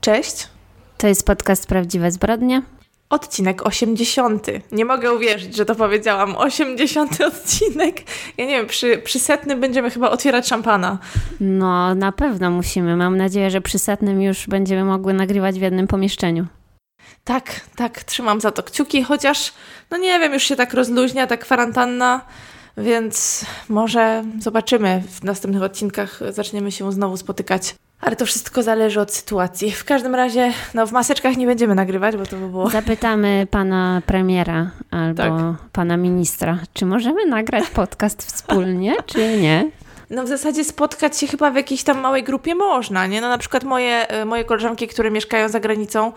Cześć. To jest podcast Prawdziwe Zbrodnie. Odcinek 80. Nie mogę uwierzyć, że to powiedziałam. 80 odcinek. Ja nie wiem, przy, przy setnym będziemy chyba otwierać szampana. No, na pewno musimy. Mam nadzieję, że przy setnym już będziemy mogły nagrywać w jednym pomieszczeniu. Tak, tak, trzymam za to kciuki, chociaż, no nie wiem, już się tak rozluźnia ta kwarantanna, więc może zobaczymy w następnych odcinkach, zaczniemy się znowu spotykać. Ale to wszystko zależy od sytuacji. W każdym razie, no w maseczkach nie będziemy nagrywać, bo to by było... Zapytamy pana premiera albo tak. pana ministra, czy możemy nagrać podcast wspólnie, czy nie? No w zasadzie spotkać się chyba w jakiejś tam małej grupie można, nie? No na przykład moje, e, moje koleżanki, które mieszkają za granicą e,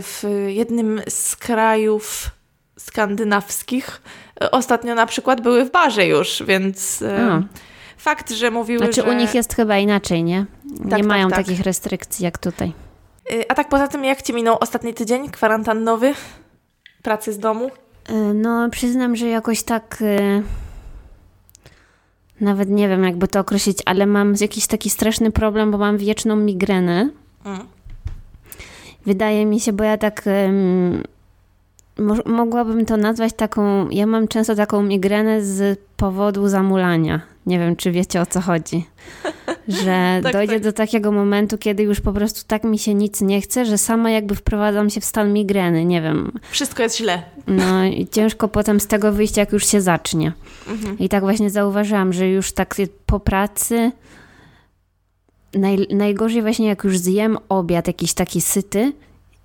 w jednym z krajów skandynawskich, e, ostatnio na przykład były w barze już, więc... A fakt, że mówiły, znaczy, że... u nich jest chyba inaczej, nie? Tak, nie tak, mają tak. takich restrykcji jak tutaj. Y, a tak poza tym, jak Ci minął ostatni tydzień kwarantannowy? Pracy z domu? Y, no, przyznam, że jakoś tak... Y, nawet nie wiem, jakby to określić, ale mam jakiś taki straszny problem, bo mam wieczną migrenę. Mm. Wydaje mi się, bo ja tak mogłabym to nazwać taką. Ja mam często taką migrenę z powodu zamulania. Nie wiem, czy wiecie o co chodzi. Że tak, dojdzie tak. do takiego momentu, kiedy już po prostu tak mi się nic nie chce, że sama jakby wprowadzam się w stan migreny. Nie wiem. Wszystko jest źle. No i ciężko potem z tego wyjść, jak już się zacznie. Mhm. I tak właśnie zauważyłam, że już tak po pracy. Naj, najgorzej właśnie jak już zjem obiad jakiś taki syty,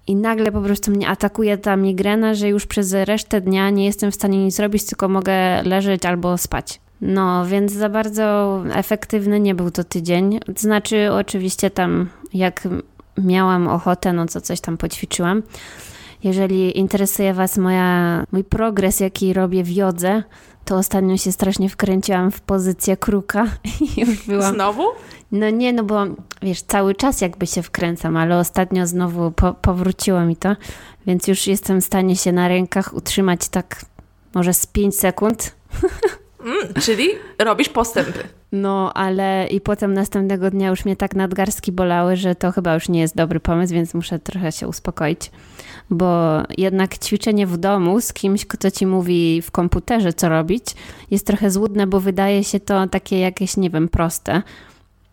i nagle po prostu mnie atakuje ta migrena, że już przez resztę dnia nie jestem w stanie nic robić, tylko mogę leżeć albo spać. No, więc za bardzo efektywny nie był to tydzień. Znaczy, oczywiście tam, jak miałam ochotę, no co coś tam poćwiczyłam. Jeżeli interesuje Was moja, mój progres, jaki robię w jodze, to ostatnio się strasznie wkręciłam w pozycję kruka i już byłam... Znowu? No nie, no bo wiesz, cały czas jakby się wkręcam, ale ostatnio znowu po, powróciło mi to, więc już jestem w stanie się na rękach utrzymać tak może z 5 sekund. Mm, czyli robisz postępy. No, ale i potem następnego dnia już mnie tak nadgarstki bolały, że to chyba już nie jest dobry pomysł, więc muszę trochę się uspokoić. Bo jednak ćwiczenie w domu z kimś, kto ci mówi w komputerze, co robić, jest trochę złudne, bo wydaje się to takie jakieś, nie wiem, proste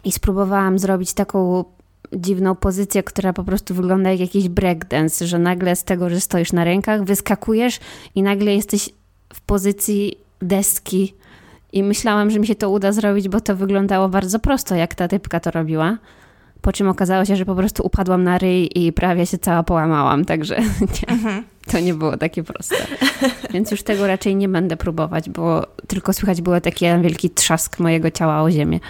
i spróbowałam zrobić taką dziwną pozycję, która po prostu wygląda jak jakiś breakdance, że nagle z tego, że stoisz na rękach, wyskakujesz i nagle jesteś w pozycji deski. I myślałam, że mi się to uda zrobić, bo to wyglądało bardzo prosto, jak ta typka to robiła. Po czym okazało się, że po prostu upadłam na ryj i prawie się cała połamałam, także nie, mhm. to nie było takie proste. Więc już tego raczej nie będę próbować, bo tylko słychać było taki wielki trzask mojego ciała o ziemię.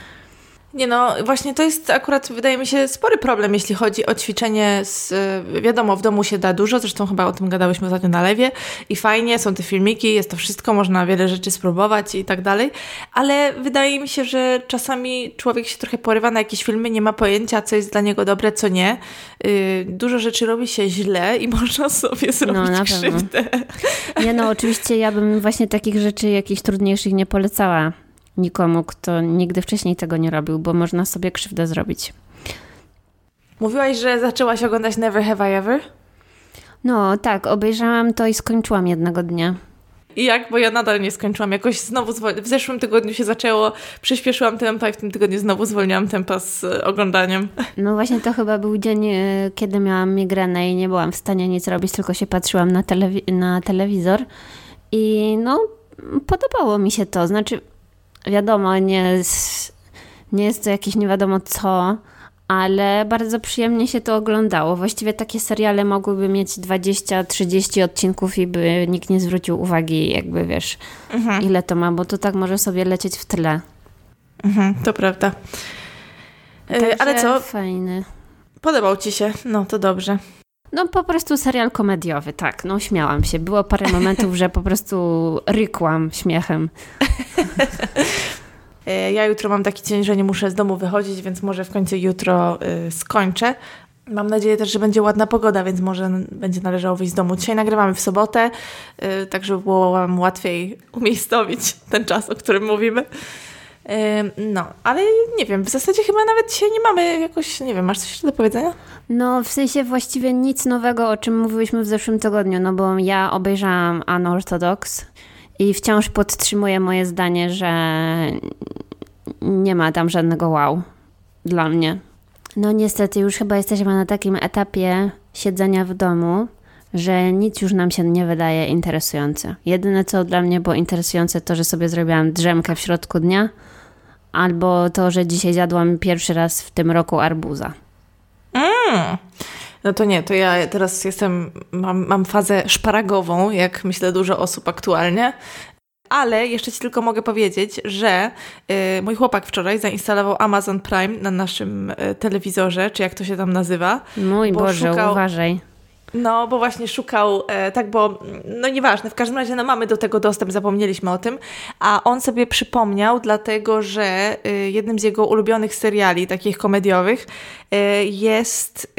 Nie no, właśnie to jest akurat, wydaje mi się, spory problem, jeśli chodzi o ćwiczenie z, wiadomo, w domu się da dużo, zresztą chyba o tym gadałyśmy ostatnio na lewie i fajnie, są te filmiki, jest to wszystko, można wiele rzeczy spróbować i tak dalej, ale wydaje mi się, że czasami człowiek się trochę porywa na jakieś filmy, nie ma pojęcia, co jest dla niego dobre, co nie. Yy, dużo rzeczy robi się źle i można sobie zrobić no, krzywdę. Nie no, oczywiście ja bym właśnie takich rzeczy jakichś trudniejszych nie polecała nikomu, kto nigdy wcześniej tego nie robił, bo można sobie krzywdę zrobić. Mówiłaś, że zaczęłaś oglądać Never Have I Ever? No tak, obejrzałam to i skończyłam jednego dnia. I jak? Bo ja nadal nie skończyłam. Jakoś znowu w zeszłym tygodniu się zaczęło, przyspieszyłam tempo i w tym tygodniu znowu zwolniłam tempa z e, oglądaniem. No właśnie to chyba był dzień, e, kiedy miałam migrenę i nie byłam w stanie nic robić, tylko się patrzyłam na, telewi na telewizor i no podobało mi się to. Znaczy wiadomo, nie, nie jest to jakieś nie wiadomo co, ale bardzo przyjemnie się to oglądało. Właściwie takie seriale mogłyby mieć 20-30 odcinków i by nikt nie zwrócił uwagi, jakby wiesz, mhm. ile to ma, bo to tak może sobie lecieć w tle. Mhm, to prawda. Także ale co? Fajny. Podobał ci się? No to dobrze. No po prostu serial komediowy, tak. No śmiałam się. Było parę momentów, że po prostu rykłam śmiechem. E, ja jutro mam taki dzień, że nie muszę z domu wychodzić, więc może w końcu jutro y, skończę. Mam nadzieję też, że będzie ładna pogoda, więc może będzie należało wyjść z domu. Dzisiaj nagrywamy w sobotę, y, tak żeby było Wam łatwiej umiejscowić ten czas, o którym mówimy. No, ale nie wiem, w zasadzie chyba nawet dzisiaj nie mamy jakoś, nie wiem, masz coś do powiedzenia? No, w sensie właściwie nic nowego, o czym mówiłyśmy w zeszłym tygodniu, no bo ja obejrzałam Unorthodox i wciąż podtrzymuję moje zdanie, że nie ma tam żadnego wow dla mnie. No niestety już chyba jesteśmy na takim etapie siedzenia w domu, że nic już nam się nie wydaje interesujące. Jedyne co dla mnie było interesujące to, że sobie zrobiłam drzemkę w środku dnia albo to, że dzisiaj zjadłam pierwszy raz w tym roku arbuza. Mm. No to nie, to ja teraz jestem, mam, mam fazę szparagową, jak myślę dużo osób aktualnie. Ale jeszcze Ci tylko mogę powiedzieć, że y, mój chłopak wczoraj zainstalował Amazon Prime na naszym y, telewizorze, czy jak to się tam nazywa. Mój Boże, szukał... uważaj. No, bo właśnie szukał, e, tak, bo no nieważne, w każdym razie no, mamy do tego dostęp, zapomnieliśmy o tym, a on sobie przypomniał, dlatego że e, jednym z jego ulubionych seriali, takich komediowych, e, jest,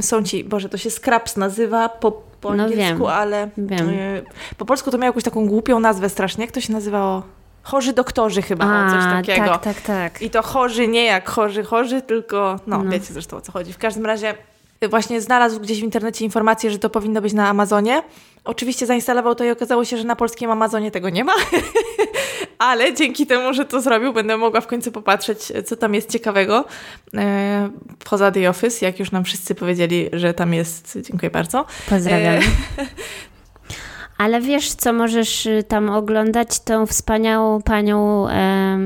są ci, Boże, to się Scraps nazywa po, po no angielsku, wiem, ale wiem. E, po polsku to miał jakąś taką głupią nazwę strasznie, jak to się nazywało? Chorzy doktorzy chyba, A, coś takiego. Tak, tak, tak. I to chorzy nie jak chorzy, chorzy, tylko, no, no. wiecie zresztą o co chodzi. W każdym razie właśnie znalazł gdzieś w internecie informację, że to powinno być na Amazonie. Oczywiście zainstalował to i okazało się, że na polskim Amazonie tego nie ma. Ale dzięki temu, że to zrobił, będę mogła w końcu popatrzeć, co tam jest ciekawego. E, poza The Office, jak już nam wszyscy powiedzieli, że tam jest. Dziękuję bardzo. Pozdrawiam. E, Ale wiesz, co możesz y, tam oglądać? Tą wspaniałą panią e,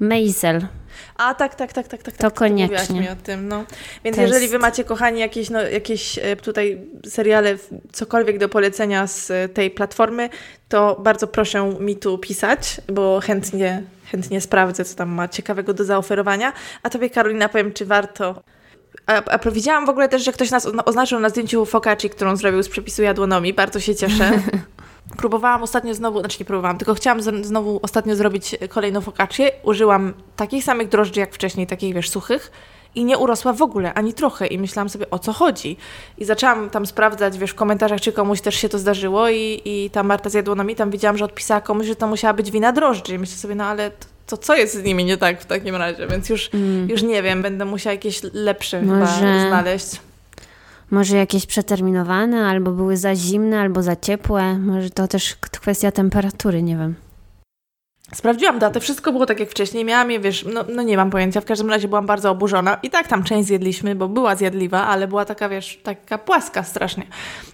Maisel a tak, tak, tak, tak, tak. To tak, koniecznie. mi o tym, no. Więc to jeżeli wy macie, kochani, jakieś, no, jakieś e, tutaj seriale, cokolwiek do polecenia z e, tej platformy, to bardzo proszę mi tu pisać, bo chętnie, chętnie sprawdzę, co tam ma ciekawego do zaoferowania. A tobie, Karolina, powiem, czy warto a, a widziałam w ogóle też, że ktoś nas oznaczył na zdjęciu focacci, którą zrobił z przepisu jadłonomi. Bardzo się cieszę. Próbowałam ostatnio znowu, znaczy nie próbowałam, tylko chciałam znowu ostatnio zrobić kolejną focaccię. Użyłam takich samych drożdży jak wcześniej, takich wiesz, suchych i nie urosła w ogóle, ani trochę. I myślałam sobie, o co chodzi. I zaczęłam tam sprawdzać, wiesz, w komentarzach, czy komuś też się to zdarzyło i, i ta Marta z jadłonami tam widziałam, że odpisała komuś, że to musiała być wina drożdży. I myślę sobie, no ale to, to co jest z nimi nie tak w takim razie? Więc już, mm. już nie wiem, będę musiała jakieś lepsze Może... chyba znaleźć. Może jakieś przeterminowane, albo były za zimne, albo za ciepłe. Może to też kwestia temperatury, nie wiem. Sprawdziłam datę, wszystko było tak jak wcześniej. Miałam je, wiesz, no, no, nie mam pojęcia, w każdym razie byłam bardzo oburzona. I tak tam część zjedliśmy, bo była zjadliwa, ale była taka, wiesz, taka płaska strasznie.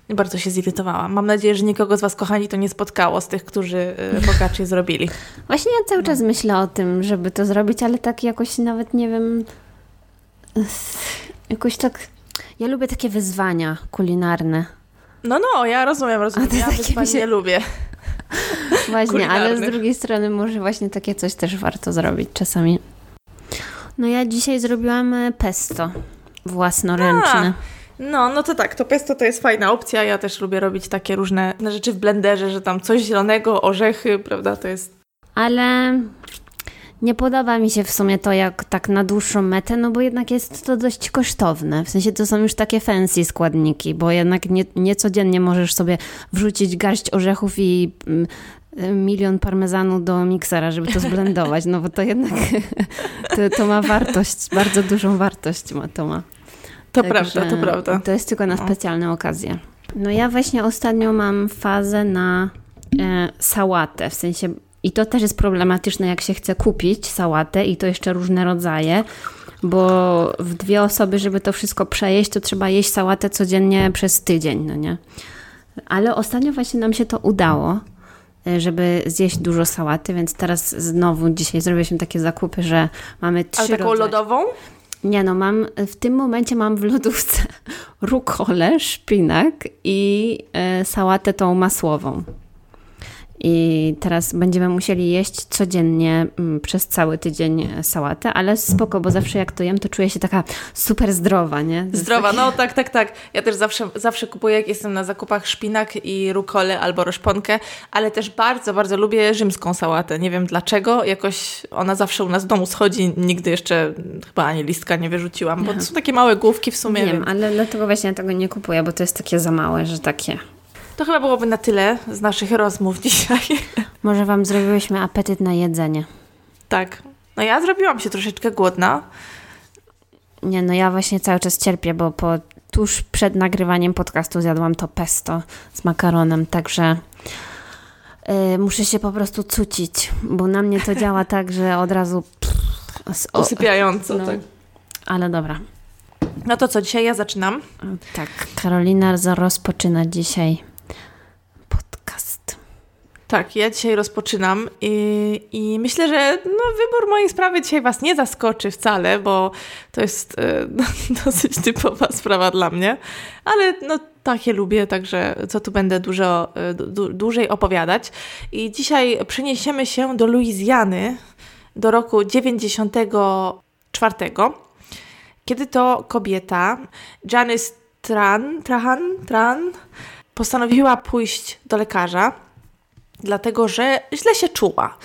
I bardzo się zirytowałam. Mam nadzieję, że nikogo z Was, kochani, to nie spotkało z tych, którzy bogaczy zrobili. Właśnie ja cały czas myślę o tym, żeby to zrobić, ale tak jakoś nawet nie wiem. Jakoś tak ja lubię takie wyzwania kulinarne. No, no, ja rozumiem, rozumiem. Ja wyzwań się... nie lubię. Właśnie, ale z drugiej strony może właśnie takie coś też warto zrobić czasami. No ja dzisiaj zrobiłam e, pesto własnoręczne. A, no, no to tak, to pesto to jest fajna opcja. Ja też lubię robić takie różne rzeczy w blenderze, że tam coś zielonego, orzechy, prawda, to jest... Ale nie podoba mi się w sumie to jak tak na dłuższą metę, no bo jednak jest to dość kosztowne. W sensie to są już takie fancy składniki, bo jednak nie, nie codziennie możesz sobie wrzucić garść orzechów i mm, milion parmezanu do miksera, żeby to zblendować, no bo to jednak to, to ma wartość, bardzo dużą wartość ma to ma. To tak, prawda, to prawda. To jest tylko na no. specjalne okazje. No ja właśnie ostatnio mam fazę na e, sałatę, w sensie i to też jest problematyczne, jak się chce kupić sałatę i to jeszcze różne rodzaje, bo w dwie osoby, żeby to wszystko przejeść, to trzeba jeść sałatę codziennie przez tydzień, no nie? Ale ostatnio właśnie nam się to udało, e, żeby zjeść dużo sałaty, więc teraz znowu dzisiaj zrobiliśmy takie zakupy, że mamy trzy Ale taką rodzaje. lodową? Nie no, mam, w tym momencie mam w lodówce rukolę, szpinak i e, sałatę tą masłową. I teraz będziemy musieli jeść codziennie mm, przez cały tydzień sałatę, ale spoko, bo zawsze jak to jem, to czuję się taka super zdrowa, nie? Zdrowa, no tak, tak, tak. Ja też zawsze, zawsze kupuję, jak jestem na zakupach, szpinak i rukolę albo roszponkę, ale też bardzo, bardzo lubię rzymską sałatę. Nie wiem dlaczego, jakoś ona zawsze u nas w domu schodzi, nigdy jeszcze chyba ani listka nie wyrzuciłam, bo to są takie małe główki w sumie. Wiem, ale dlatego właśnie tego nie kupuję, bo to jest takie za małe, że takie... To chyba byłoby na tyle z naszych rozmów dzisiaj. Może Wam zrobiłyśmy apetyt na jedzenie. Tak. No ja zrobiłam się troszeczkę głodna. Nie, no ja właśnie cały czas cierpię, bo po, tuż przed nagrywaniem podcastu zjadłam to pesto z makaronem, także yy, muszę się po prostu cucić, bo na mnie to działa tak, że od razu... Pff, Usypiająco, no. tak. Ale dobra. No to co, dzisiaj ja zaczynam? Tak, Karolina rozpoczyna dzisiaj tak, ja dzisiaj rozpoczynam i, i, myślę, że no, wybór mojej sprawy dzisiaj Was nie zaskoczy wcale, bo to jest e, dosyć typowa sprawa dla mnie, ale no, takie lubię, także co tu będę dużo, e, du, dłużej opowiadać. I dzisiaj przeniesiemy się do Luizjany do roku 94, kiedy to kobieta Janice Tran, Trahan, Tran postanowiła pójść do lekarza dlatego że źle się czuła.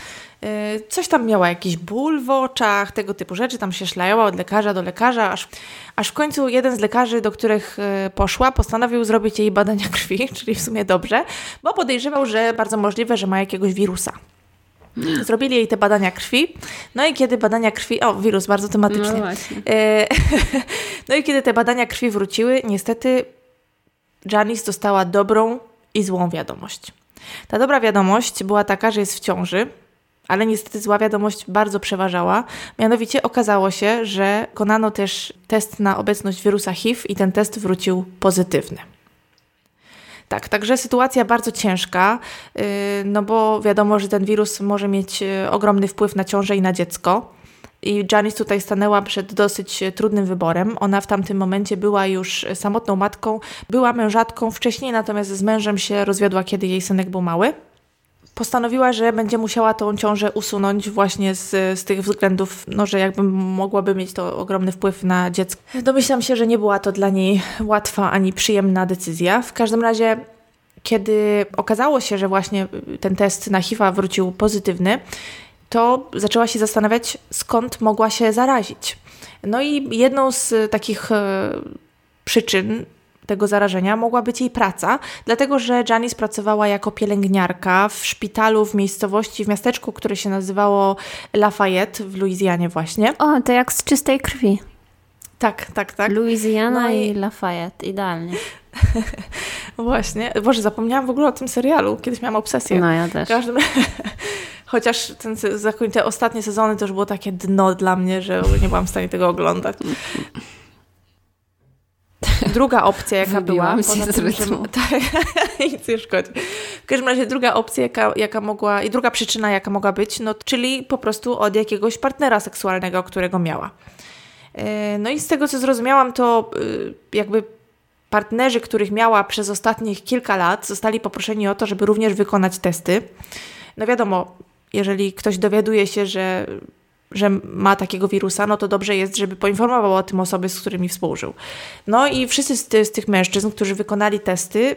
Y, coś tam miała jakiś ból w oczach, tego typu rzeczy, tam się szlajała od lekarza do lekarza, aż, aż w końcu jeden z lekarzy, do których y, poszła, postanowił zrobić jej badania krwi, czyli w sumie dobrze, bo podejrzewał, że bardzo możliwe, że ma jakiegoś wirusa. Zrobili jej te badania krwi. No i kiedy badania krwi. O, wirus, bardzo tematycznie. No. Y, no i kiedy te badania krwi wróciły, niestety Janice dostała dobrą i złą wiadomość. Ta dobra wiadomość była taka, że jest w ciąży, ale niestety zła wiadomość bardzo przeważała. Mianowicie okazało się, że konano też test na obecność wirusa HIV i ten test wrócił pozytywny. Tak, także sytuacja bardzo ciężka, yy, no bo wiadomo, że ten wirus może mieć yy, ogromny wpływ na ciążę i na dziecko. I Janice tutaj stanęła przed dosyć trudnym wyborem. Ona w tamtym momencie była już samotną matką, była mężatką wcześniej, natomiast z mężem się rozwiodła, kiedy jej synek był mały. Postanowiła, że będzie musiała tą ciążę usunąć właśnie z, z tych względów, no, że jakby mogłaby mieć to ogromny wpływ na dziecko. Domyślam się, że nie była to dla niej łatwa ani przyjemna decyzja. W każdym razie kiedy okazało się, że właśnie ten test na HIV wrócił pozytywny, to zaczęła się zastanawiać, skąd mogła się zarazić. No i jedną z takich e, przyczyn tego zarażenia mogła być jej praca, dlatego że Janice pracowała jako pielęgniarka w szpitalu w miejscowości, w miasteczku, które się nazywało Lafayette w Luizjanie właśnie. O, to jak z czystej krwi. Tak, tak, tak. Louisiana no i... i Lafayette, idealnie. Właśnie. Boże, zapomniałam w ogóle o tym serialu. Kiedyś miałam obsesję. No ja też. Każdym... Chociaż ten, te ostatnie sezony to już było takie dno dla mnie, że nie byłam w stanie tego oglądać. Druga opcja, jaka Wybiłam była, się tym, że, tak, nic nie szkodzi. W każdym razie druga opcja, jaka, jaka mogła, i druga przyczyna, jaka mogła być, no, czyli po prostu od jakiegoś partnera seksualnego, którego miała. E, no i z tego, co zrozumiałam, to y, jakby partnerzy, których miała przez ostatnich kilka lat, zostali poproszeni o to, żeby również wykonać testy. No wiadomo, jeżeli ktoś dowiaduje się, że, że ma takiego wirusa, no to dobrze jest, żeby poinformował o tym osoby, z którymi współżył. No i wszyscy z, ty, z tych mężczyzn, którzy wykonali testy,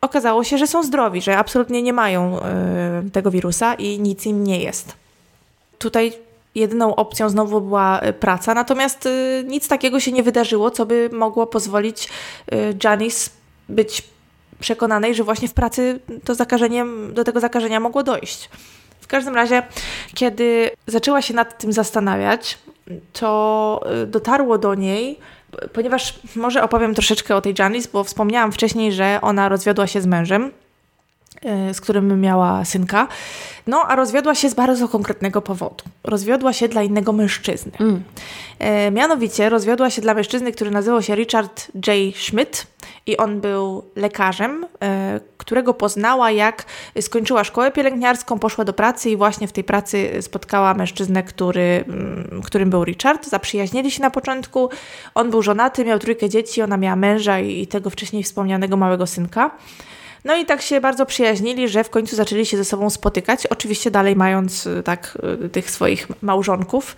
okazało się, że są zdrowi, że absolutnie nie mają y, tego wirusa i nic im nie jest. Tutaj jedyną opcją znowu była e, praca, natomiast y, nic takiego się nie wydarzyło, co by mogło pozwolić y, Janice być przekonanej, że właśnie w pracy to zakażeniem, do tego zakażenia mogło dojść. W każdym razie, kiedy zaczęła się nad tym zastanawiać, to y, dotarło do niej, ponieważ może opowiem troszeczkę o tej Janice, bo wspomniałam wcześniej, że ona rozwiodła się z mężem. E, z którym miała synka. No, a rozwiodła się z bardzo konkretnego powodu. Rozwiodła się dla innego mężczyzny. Mm. E, mianowicie rozwiodła się dla mężczyzny, który nazywał się Richard J. Schmidt i on był lekarzem, e, którego poznała jak skończyła szkołę pielęgniarską, poszła do pracy i właśnie w tej pracy spotkała mężczyznę, który, mm, którym był Richard. Zaprzyjaźnili się na początku. On był żonaty, miał trójkę dzieci, ona miała męża i tego wcześniej wspomnianego małego synka. No i tak się bardzo przyjaźnili, że w końcu zaczęli się ze sobą spotykać, oczywiście dalej mając y, tak y, tych swoich małżonków.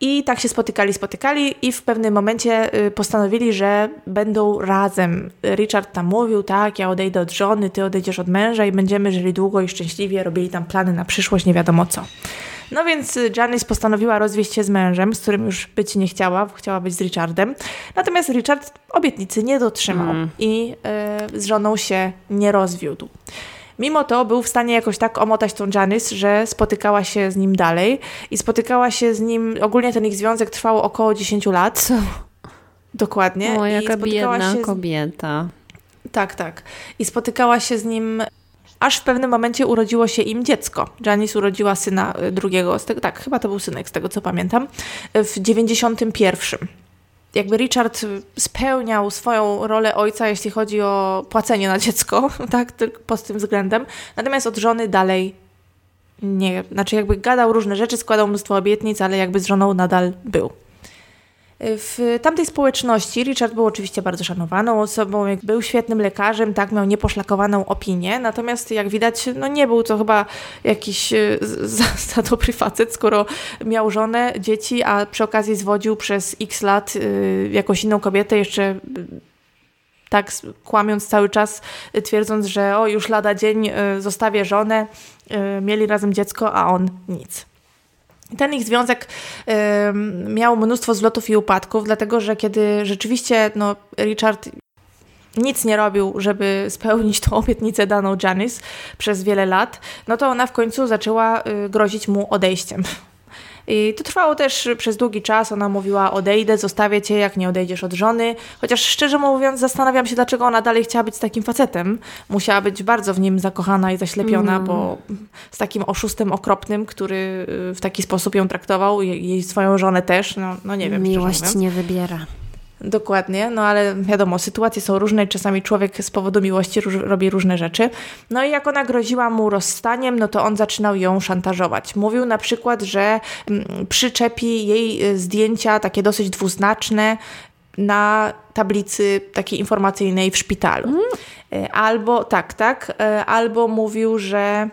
I tak się spotykali, spotykali i w pewnym momencie y, postanowili, że będą razem. Richard tam mówił, tak, ja odejdę od żony, ty odejdziesz od męża i będziemy żyli długo i szczęśliwie, robili tam plany na przyszłość, nie wiadomo co. No więc y, Janice postanowiła rozwieść się z mężem, z którym już być nie chciała, chciała być z Richardem. Natomiast Richard obietnicy nie dotrzymał mm. i y, z żoną się nie rozwiódł. Mimo to był w stanie jakoś tak omotać tą Janice, że spotykała się z nim dalej i spotykała się z nim, ogólnie ten ich związek trwał około 10 lat. Co? Dokładnie. O, I jaka spotykała biedna się z- kobieta. Tak, tak. I spotykała się z nim, aż w pewnym momencie urodziło się im dziecko. Janice urodziła syna y, drugiego, z tego, tak, chyba to był synek, z tego co pamiętam, y, w 91. Jakby Richard spełniał swoją rolę ojca, jeśli chodzi o płacenie na dziecko, tak, tylko pod tym względem. Natomiast od żony dalej nie, znaczy jakby gadał różne rzeczy, składał mnóstwo obietnic, ale jakby z żoną nadal był. W tamtej społeczności Richard był oczywiście bardzo szanowaną osobą, był świetnym lekarzem, tak, miał nieposzlakowaną opinię, natomiast jak widać, no nie był to chyba jakiś z- za, za dobry facet, skoro miał żonę, dzieci, a przy okazji zwodził przez x lat y, jakąś inną kobietę, jeszcze y, tak kłamiąc cały czas, y, twierdząc, że o, już lada dzień y, zostawię żonę, y, mieli razem dziecko, a on nic. Ten ich związek ym, miał mnóstwo zlotów i upadków, dlatego że kiedy rzeczywiście no, Richard nic nie robił, żeby spełnić tą obietnicę daną Janice przez wiele lat, no to ona w końcu zaczęła y, grozić mu odejściem. I to trwało też przez długi czas. Ona mówiła: Odejdę, zostawię cię, jak nie odejdziesz od żony. Chociaż szczerze mówiąc, zastanawiam się, dlaczego ona dalej chciała być z takim facetem. Musiała być bardzo w nim zakochana i zaślepiona, Mm. bo z takim oszustem okropnym, który y, w taki sposób ją traktował, jej jej swoją żonę też. No, no nie wiem. Miłość nie wybiera. Dokładnie, no ale wiadomo, sytuacje są różne czasami człowiek z powodu miłości róż, robi różne rzeczy. No i jak ona groziła mu rozstaniem, no to on zaczynał ją szantażować. Mówił na przykład, że mm, przyczepi jej y, zdjęcia takie dosyć dwuznaczne na tablicy takiej informacyjnej w szpitalu. Y, Albo, tak, tak, y, albo mówił, że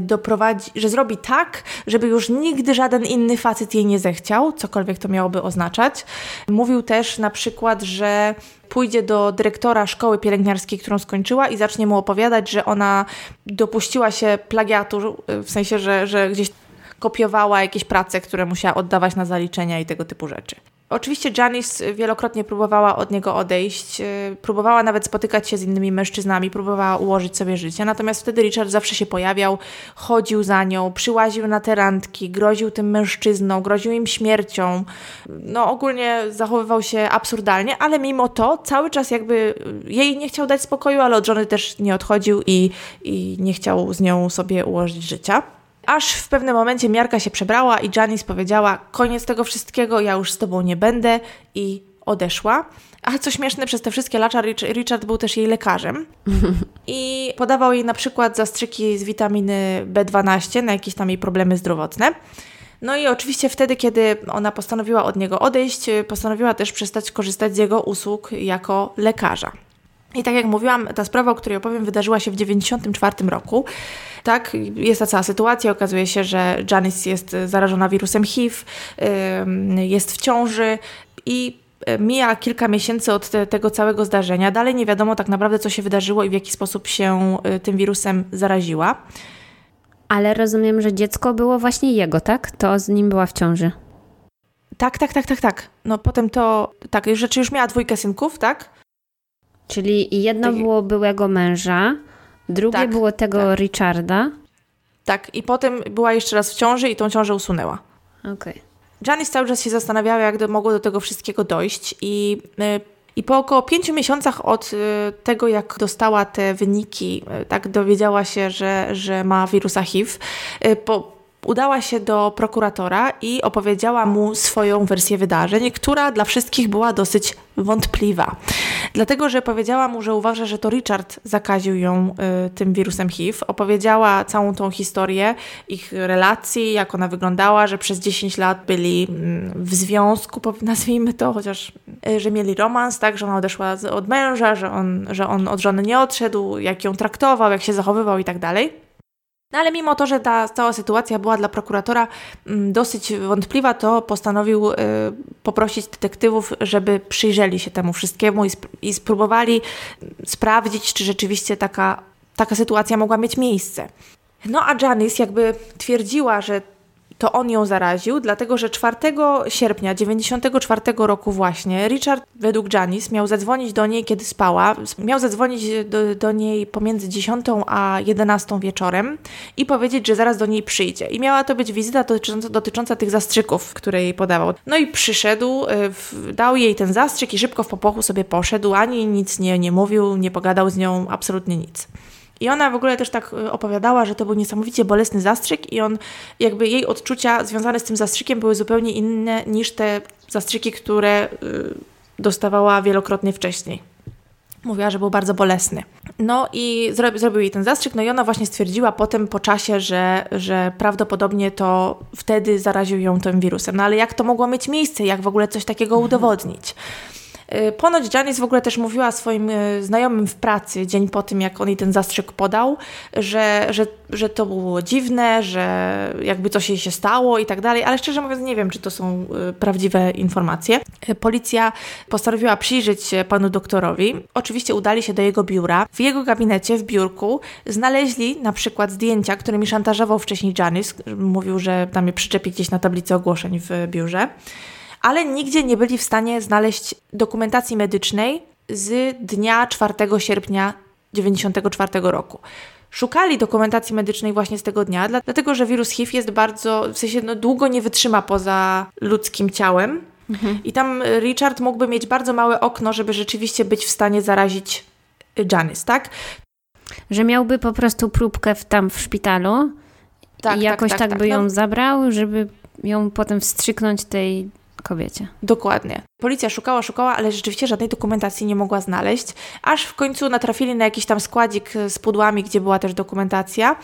doprowadzi, że zrobi tak, żeby już nigdy żaden inny facet jej nie zechciał, cokolwiek to miałoby oznaczać. Mówił też na przykład, że pójdzie do dyrektora szkoły pielęgniarskiej, którą skończyła i zacznie mu opowiadać, że ona dopuściła się plagiatu, y, w sensie, że, że gdzieś kopiowała jakieś prace, które musiała oddawać na zaliczenia i tego typu rzeczy. Oczywiście Janice wielokrotnie próbowała od niego odejść, yy, próbowała nawet spotykać się z innymi mężczyznami, próbowała ułożyć sobie życie, natomiast wtedy Richard zawsze się pojawiał, chodził za nią, przyłaził na te randki, groził tym mężczyznom, groził im śmiercią. No ogólnie zachowywał się absurdalnie, ale mimo to cały czas jakby jej nie chciał dać spokoju, ale od żony też nie odchodził i, i nie chciał z nią sobie ułożyć życia. Aż w pewnym momencie miarka się przebrała i Janice powiedziała: Koniec tego wszystkiego, ja już z tobą nie będę, i odeszła. A co śmieszne, przez te wszystkie lata Rich- Richard był też jej lekarzem i podawał jej na przykład zastrzyki z witaminy B12 na jakieś tam jej problemy zdrowotne. No i oczywiście wtedy, kiedy ona postanowiła od niego odejść, postanowiła też przestać korzystać z jego usług jako lekarza. I tak jak mówiłam, ta sprawa, o której opowiem, wydarzyła się w 1994 roku. Tak, jest ta cała sytuacja. Okazuje się, że Janice jest zarażona wirusem HIV, jest w ciąży i y, mija kilka miesięcy od te, tego całego zdarzenia. Dalej nie wiadomo tak naprawdę, co się wydarzyło i w jaki sposób się y, tym wirusem zaraziła. Ale rozumiem, że dziecko było właśnie jego, tak? To z nim była w ciąży. Tak, tak, tak, tak, tak. No potem to, tak, rzeczy już miała dwójkę synków, tak? Czyli jedno Tak. było byłego męża, drugie Tak, było tego Richarda. Tak, i potem była jeszcze raz w ciąży i tą ciążę usunęła. Okej. Janice cały czas się zastanawiała, jak do, mogło do tego wszystkiego dojść i, y, i po około pięciu miesiącach od y, tego, jak dostała te wyniki, y, tak dowiedziała się, że, że ma wirusa HIV, po, udała się do prokuratora i opowiedziała mu swoją wersję wydarzeń, która dla wszystkich była dosyć wątpliwa. Dlatego, że powiedziała mu, że uważa, że to Richard zakaził ją y, tym wirusem HIV. Opowiedziała całą tą historię ich relacji, jak ona wyglądała, że przez 10 lat byli mm, w związku, nazwijmy to, chociaż, y, że mieli romans, tak, że ona odeszła od męża, że on, że on od żony nie odszedł, jak ją traktował, jak się zachowywał i tak dalej. No ale mimo to, że ta cała sytuacja była dla prokuratora mm, dosyć wątpliwa, to postanowił y, poprosić detektywów, żeby przyjrzeli się temu wszystkiemu i, i spróbowali mm, sprawdzić, czy rzeczywiście taka, taka sytuacja mogła mieć miejsce. No a Janice jakby twierdziła, że to on ją zaraził, dlatego że 4 sierpnia 94 roku właśnie Richard według Janice miał zadzwonić do niej, kiedy spała. Miał zadzwonić do, do niej pomiędzy 10 a 11 wieczorem i powiedzieć, że zaraz do niej przyjdzie. I miała to być wizyta dotycząca, dotycząca tych zastrzyków, które jej podawał. No i przyszedł, y, dał jej ten zastrzyk i szybko w popochu sobie poszedł, ani nic nie, nie mówił, nie pogadał z nią, absolutnie nic. I ona w ogóle też tak y, opowiadała, że to był niesamowicie bolesny zastrzyk i on, jakby jej odczucia związane z tym zastrzykiem były zupełnie inne niż te zastrzyki, które y, dostawała wielokrotnie wcześniej. Mówiła, że był bardzo bolesny. No i zrobił, zrobił jej ten zastrzyk, no i ona właśnie stwierdziła potem po czasie, że, że prawdopodobnie to wtedy zaraził ją tym wirusem. No ale jak to mogło mieć miejsce? Jak w ogóle coś takiego udowodnić? Y, ponoć Janice w ogóle też mówiła swoim y, znajomym w pracy dzień po tym, jak on jej ten zastrzyk podał, że, że, że to było dziwne, że jakby coś jej się stało i tak dalej, ale szczerze mówiąc nie wiem, czy to są y, prawdziwe informacje. Policja postanowiła przyjrzeć się panu doktorowi. Oczywiście udali się do jego biura. W jego gabinecie, w biurku, znaleźli na przykład zdjęcia, którymi szantażował wcześniej Janice. Mówił, że tam je przyczepi gdzieś na tablicy ogłoszeń w biurze ale nigdzie nie byli w stanie znaleźć dokumentacji medycznej z dnia 4 sierpnia 1994 roku. Szukali dokumentacji medycznej właśnie z tego dnia, dlatego że wirus HIV jest bardzo, w sensie no, długo nie wytrzyma poza ludzkim ciałem. Mhm. I tam Richard mógłby mieć bardzo małe okno, żeby rzeczywiście być w stanie zarazić Janice, tak? Że miałby po prostu próbkę w, tam w szpitalu tak, i tak, jakoś tak, tak, tak by ją no. zabrał, żeby ją potem wstrzyknąć tej kobiecie. Dokładnie. Policja szukała, szukała, ale rzeczywiście żadnej dokumentacji nie mogła znaleźć, aż w końcu natrafili na jakiś tam składzik z pudłami, gdzie była też dokumentacja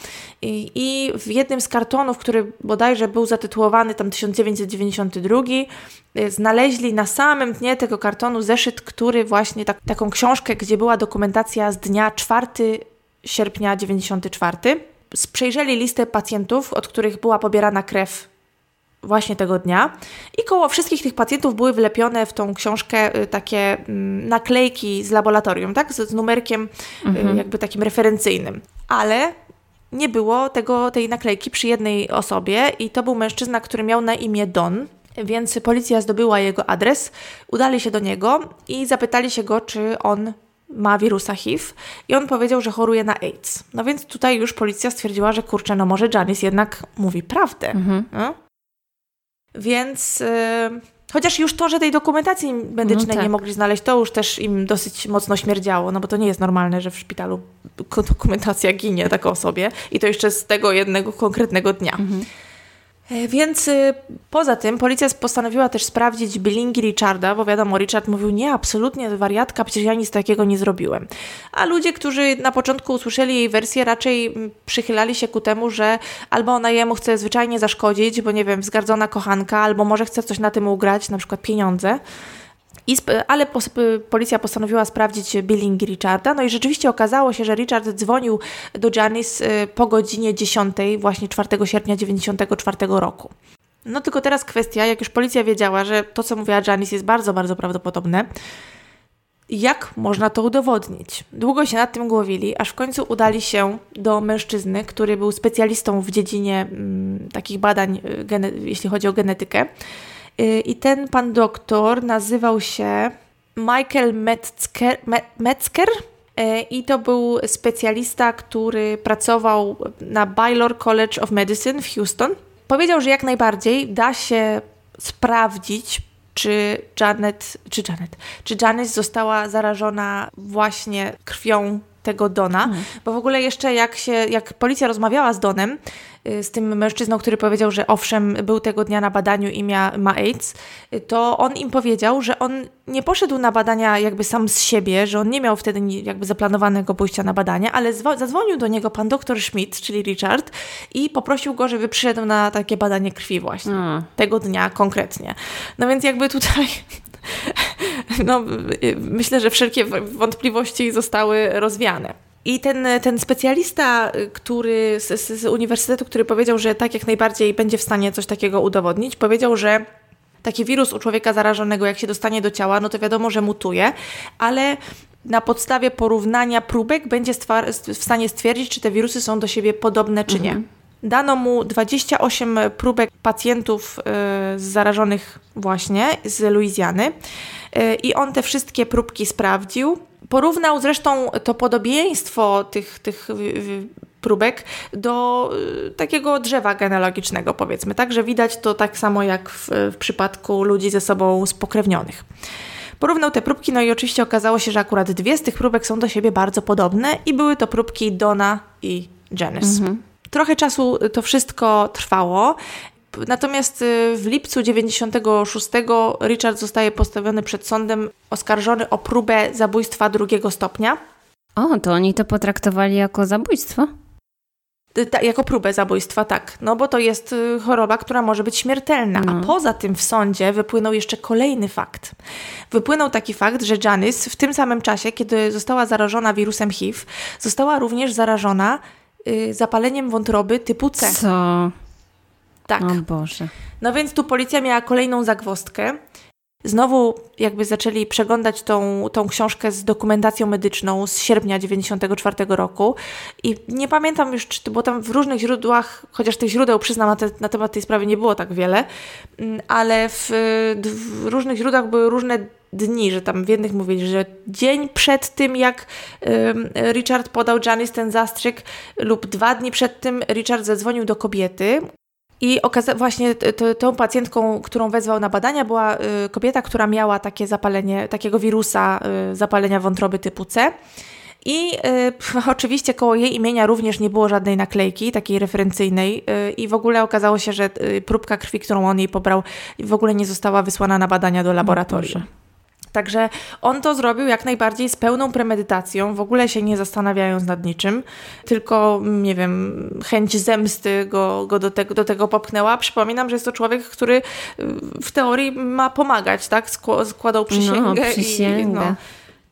i, i w jednym z kartonów, który bodajże był zatytułowany tam 1992, y, znaleźli na samym dnie tego kartonu zeszyt, który właśnie tak, taką książkę, gdzie była dokumentacja z dnia 4 sierpnia 94. Przejrzeli listę pacjentów, od których była pobierana krew właśnie tego dnia. I koło wszystkich tych pacjentów były wlepione w tą książkę y, takie mm, naklejki z laboratorium, tak? Z, z numerkiem y, mhm. jakby takim referencyjnym. Ale nie było tego, tej naklejki przy jednej osobie i to był mężczyzna, który miał na imię Don. Więc policja zdobyła jego adres, udali się do niego i zapytali się go, czy on ma wirusa HIV i on powiedział, że choruje na AIDS. No więc tutaj już policja stwierdziła, że kurczę, no może Janice jednak mówi prawdę. Mhm. No? Więc yy, chociaż już to, że tej dokumentacji medycznej no tak. nie mogli znaleźć, to już też im dosyć mocno śmierdziało, no bo to nie jest normalne, że w szpitalu dokumentacja ginie tak osobie i to jeszcze z tego jednego konkretnego dnia. Mhm. E, więc y, poza tym policja postanowiła też sprawdzić billingi Richarda, bo wiadomo, Richard mówił, nie, absolutnie wariatka, przecież ja nic takiego nie zrobiłem. A ludzie, którzy na początku usłyszeli jej wersję, raczej mm, przychylali się ku temu, że albo ona jemu chce zwyczajnie zaszkodzić, bo nie wiem, wzgardzona kochanka, albo może chce coś na tym ugrać, na przykład pieniądze. I, ale policja postanowiła sprawdzić billing Richarda. No i rzeczywiście okazało się, że Richard dzwonił do Janice y, po godzinie 10, właśnie 4 sierpnia 1994 roku. No tylko teraz kwestia, jak już policja wiedziała, że to, co mówiła Janice jest bardzo, bardzo prawdopodobne, jak można to udowodnić? Długo się nad tym głowili, aż w końcu udali się do mężczyzny, który był specjalistą w dziedzinie mm, takich badań, y, jeśli chodzi o genetykę. Y, I ten pan doktor nazywał się Michael Metzger, Metzger y, i to był specjalista, który pracował na Baylor College of Medicine w Houston. Powiedział, że jak najbardziej da się sprawdzić, czy Janet, czy Janet, czy Janet została zarażona właśnie krwią tego Dona, mhm. bo w ogóle jeszcze jak się, jak policja rozmawiała z Donem, z tym mężczyzną, który powiedział, że owszem, był tego dnia na badaniu i mia, ma AIDS, y, to on im powiedział, że on nie poszedł na badania jakby sam z siebie, że on nie miał wtedy jakby zaplanowanego pójścia na badania, ale zadzwonił do niego pan doktor Schmidt, czyli Richard i poprosił go, żeby przyszedł na takie badanie krwi właśnie. Hmm. Tego dnia konkretnie. No więc jakby tutaj no, myślę, że wszelkie wątpliwości zostały rozwiane. I ten, ten specjalista, który z, z, uniwersytetu, który powiedział, że tak jak najbardziej będzie w stanie coś takiego udowodnić, powiedział, że taki wirus u człowieka zarażonego, jak się dostanie do ciała, no to wiadomo, że mutuje, ale na podstawie porównania próbek będzie w stanie stwierdzić, czy te wirusy są do siebie podobne, czy nie. Mhm. Dano mu 28 próbek pacjentów y, zarażonych właśnie z Luizjany y, i on te wszystkie próbki sprawdził. Porównał zresztą to podobieństwo tych, tych próbek do y, takiego drzewa genealogicznego, powiedzmy. Także widać to tak samo jak w, w przypadku ludzi ze sobą spokrewnionych. Porównał te próbki, no i oczywiście okazało się, że akurat dwie z tych próbek są do siebie bardzo podobne i były to próbki Dona i Janice. Mhm. Trochę czasu to wszystko trwało. Natomiast y, w lipcu 96 Richard zostaje postawiony przed sądem oskarżony o próbę zabójstwa drugiego stopnia. O, to oni to potraktowali jako zabójstwo? Y, ta, jako próbę zabójstwa, tak. No bo to jest y, choroba, która może być śmiertelna. No. A poza tym w sądzie wypłynął jeszcze kolejny fakt. Wypłynął taki fakt, że Janice w tym samym czasie, kiedy została zarażona wirusem HIV, została również zarażona y, zapaleniem wątroby typu C. Co? Tak. O Boże. No więc tu policja miała kolejną zagwozdkę. Znowu jakby zaczęli przeglądać tą, tą książkę z dokumentacją medyczną z sierpnia 94 roku i nie pamiętam już, czy, bo tam w różnych źródłach, chociaż tych źródeł przyznam na, te, na temat tej sprawy nie było tak wiele, mm, ale w, w różnych źródłach były różne dni, że tam w jednych mówili, że dzień przed tym, jak Richard podał Janice ten zastrzyk lub dwa dni przed tym Richard zadzwonił do kobiety, i okaza- właśnie tą pacjentką, którą wezwał na badania, była y, kobieta, która miała takie zapalenie, takiego wirusa y, zapalenia wątroby typu C. I y, oczywiście koło jej imienia również nie było żadnej naklejki, takiej referencyjnej, y, i w ogóle okazało się, że y, próbka krwi, którą on jej pobrał, w ogóle nie została wysłana na badania do laboratorium. Także on to zrobił jak najbardziej z pełną premedytacją, w ogóle się nie zastanawiając nad niczym, tylko, nie wiem, chęć zemsty go, go do, tego, do tego popchnęła. Przypominam, że jest to człowiek, który y, w teorii ma pomagać, tak? Składał przysięgę. No, przysięgę. I, no,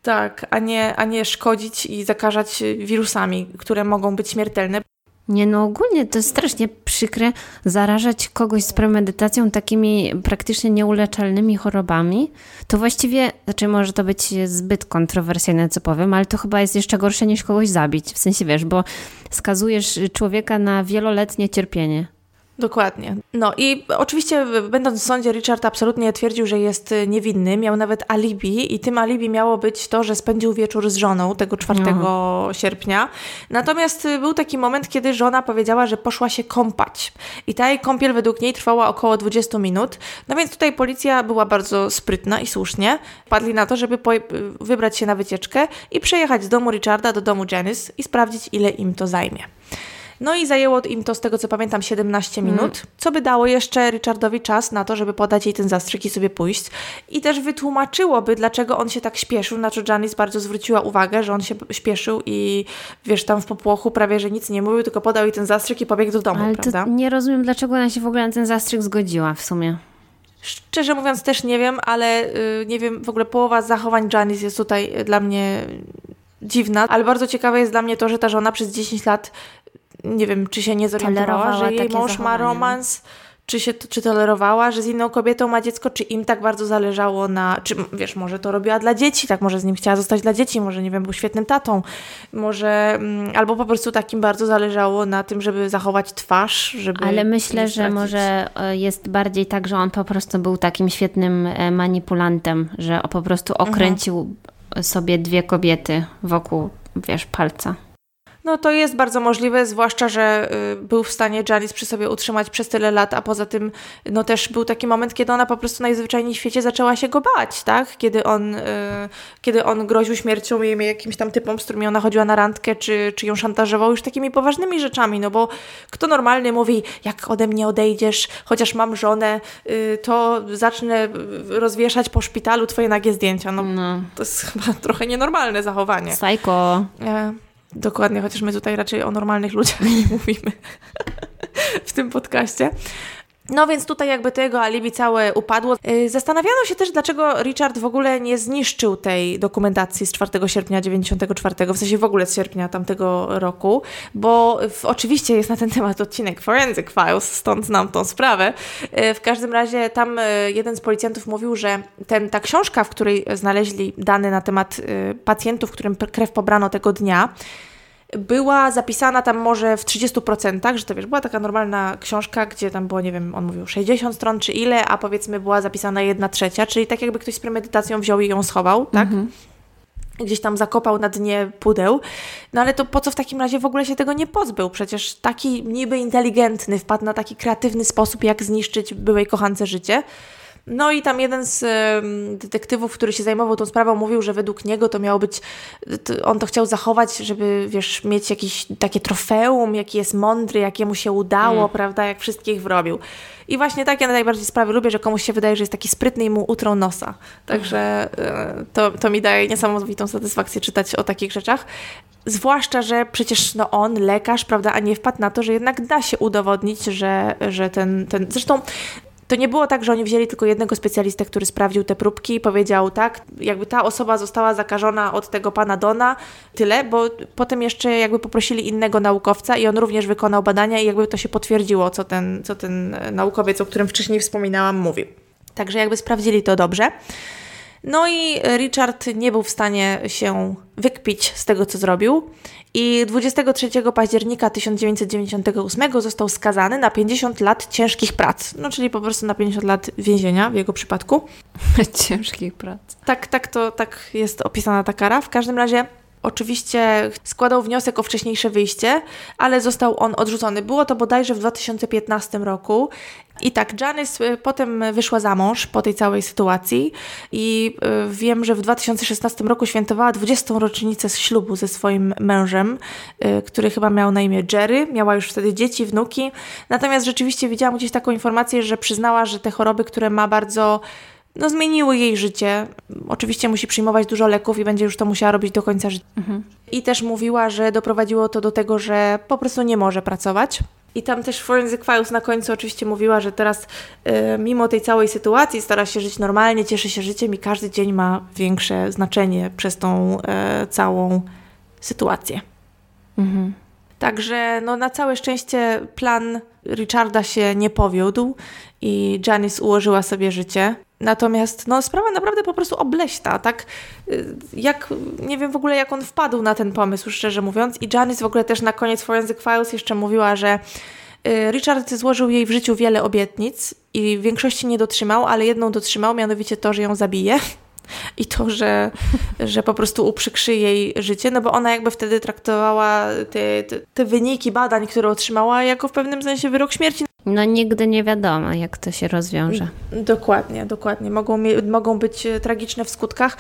tak, a nie, a nie szkodzić i zakażać wirusami, które mogą być śmiertelne. Nie, no ogólnie to jest strasznie przykre zarażać kogoś z premedytacją takimi praktycznie nieuleczalnymi chorobami. To właściwie, znaczy może to być zbyt kontrowersyjne, co powiem, ale to chyba jest jeszcze gorsze niż kogoś zabić. W sensie wiesz, bo skazujesz człowieka na wieloletnie cierpienie. Dokładnie. No i oczywiście, będąc w sądzie, Richard absolutnie twierdził, że jest y, niewinny. Miał nawet alibi, i tym alibi miało być to, że spędził wieczór z żoną tego 4 Aha. sierpnia. Natomiast y, był taki moment, kiedy żona powiedziała, że poszła się kąpać. I ta jej kąpiel według niej trwała około 20 minut. No więc tutaj policja była bardzo sprytna i słusznie. Padli na to, żeby wybrać się na wycieczkę i przejechać z domu Richarda do domu Janice i sprawdzić, ile im to zajmie. No i zajęło im to, z tego co pamiętam, 17 mhm. minut, mm. co by dało jeszcze Richardowi czas na to, żeby podać jej ten zastrzyk i sobie pójść. I też wytłumaczyłoby, dlaczego on się tak śpieszył, na co Janice bardzo zwróciła uwagę, że on się śpieszył i wiesz, tam w popłochu prawie, że nic nie mówił, tylko podał jej ten zastrzyk i pobiegł do domu, Ale prawda? nie rozumiem, dlaczego ona się w ogóle na ten zastrzyk zgodziła w sumie. Szczerze mówiąc też nie wiem, ale yy, nie wiem, w ogóle połowa zachowań Janice jest tutaj dla mnie dziwna, ale bardzo ciekawe jest dla mnie to, że ta żona przez 10 lat nie wiem, czy się nie zorientowała, że jej mąż ma romans, czy się czy tolerowała, że z inną kobietą ma dziecko, czy im tak bardzo zależało na, czy wiesz, może to robiła dla dzieci, tak, może z nim chciała zostać dla dzieci, może nie wiem, był świetnym tatą, może mm, albo po prostu takim bardzo zależało na tym, żeby zachować twarz, żeby Ale myślę, że może e, jest bardziej tak, że on po prostu był takim świetnym e, manipulantem, że po prostu mhm. okręcił mhm. Sobie dwie kobiety wokół, wiesz, palca. No to jest bardzo możliwe, zwłaszcza, że y, był w stanie Janice przy sobie utrzymać przez tyle lat, a poza tym no też był taki moment, kiedy ona po prostu najzwyczajniej w świecie zaczęła się go bać, tak? Kiedy on, y, kiedy on groził śmiercią jej jakimś tam typom, z którymi ona chodziła na randkę, czy, czy ją szantażował już takimi poważnymi rzeczami, no bo kto normalny mówi, jak ode mnie odejdziesz, chociaż mam żonę, y, to zacznę rozwieszać po szpitalu twoje nagie zdjęcia. No, no. to jest chyba trochę nienormalne zachowanie. Psycho. E, Dokładnie, chociaż my tutaj raczej o normalnych ludziach nie mówimy w tym podcaście. No więc tutaj jakby tego alibi całe upadło. Y, zastanawiano się też, dlaczego Richard w ogóle nie zniszczył tej dokumentacji z 4 sierpnia 94, w sensie w ogóle z sierpnia tamtego roku, bo w, oczywiście jest na ten temat odcinek Forensic Files, stąd znam tą sprawę. Y, w każdym razie tam y, jeden z policjantów mówił, że ten, ta książka, w której znaleźli dane na temat pacjentów, którym krew pobrano tego dnia, była zapisana tam może w 30%, że to wiesz, była taka normalna książka, gdzie tam było, nie wiem, on mówił 60 stron czy ile, a powiedzmy była zapisana jedna trzecia, czyli tak jakby ktoś z premedytacją wziął i ją schował, tak? Mhm gdzieś tam zakopał na dnie pudeł. No ale to po co w takim razie w ogóle się tego nie pozbył? Przecież taki niby inteligentny wpadł na taki kreatywny sposób, jak zniszczyć byłej kochance życie. No i tam jeden z detektywów, który się zajmował tą sprawą, mówił, że według niego to miało być, on to chciał zachować, żeby, wiesz, mieć jakieś takie trofeum, jaki jest mądry, jakie mu się udało, mm. prawda, jak wszystkich wrobił. I właśnie takie najbardziej sprawy lubię, że komuś się wydaje, że jest taki sprytny i mu utrą nosa. Także e, to, to mi daje niesamowitą satysfakcję czytać o takich rzeczach. Zwłaszcza, że przecież no on, lekarz, prawda, a nie wpadł na to, że jednak da się udowodnić, że, że ten, ten. Zresztą to nie było tak, że oni wzięli tylko jednego specjalistę, który sprawdził te próbki i powiedział tak, jakby ta osoba została zakażona od tego pana Dona, tyle, bo potem jeszcze jakby poprosili innego naukowca i on również wykonał badania i jakby to się potwierdziło, co ten, co ten naukowiec, o którym wcześniej wspominałam, mówił. Także jakby sprawdzili to dobrze. No i Richard nie był w stanie się wykpić z tego, co zrobił. I 23 października 1998 został skazany na 50 lat ciężkich prac. No, czyli po prostu na 50 lat więzienia w jego przypadku. ciężkich prac. Tak, tak, to tak jest opisana ta kara. W każdym razie Oczywiście składał wniosek o wcześniejsze wyjście, ale został on odrzucony. Było to bodajże w 2015 roku. I tak, Janice y, potem wyszła za mąż po tej całej sytuacji i y, wiem, że w 2016 roku świętowała 20. rocznicę ślubu ze swoim mężem, y, który chyba miał na imię Jerry. Miała już wtedy dzieci, wnuki. Natomiast rzeczywiście widziałam gdzieś taką informację, że przyznała, że te choroby, które ma bardzo no, zmieniły jej życie. Oczywiście musi przyjmować dużo leków i będzie już to musiała robić do końca życia. Mhm. I też mówiła, że doprowadziło to do tego, że po prostu nie może pracować. I tam też Forensic Files na końcu oczywiście mówiła, że teraz y, mimo tej całej sytuacji stara się żyć normalnie, cieszy się życiem i każdy dzień ma większe znaczenie przez tą y, całą sytuację. Mhm. Także no, na całe szczęście plan Richarda się nie powiódł i Janice ułożyła sobie życie. Natomiast no, sprawa naprawdę po prostu obleśna, tak? Y, jak, nie wiem w ogóle jak on wpadł na ten pomysł, szczerze mówiąc. I Janice w ogóle też na koniec Forensic Files jeszcze mówiła, że y, Richard złożył jej w życiu wiele obietnic i większości nie dotrzymał, ale jedną dotrzymał, mianowicie to, że ją zabije i to, że, że po prostu uprzykrzy jej życie, no bo ona jakby wtedy traktowała te, te, te, wyniki badań, które otrzymała, jako w pewnym sensie wyrok śmierci. No nigdy nie wiadomo, jak to się rozwiąże. Dokładnie, dokładnie. Mogą, mogą być e, tragiczne w skutkach.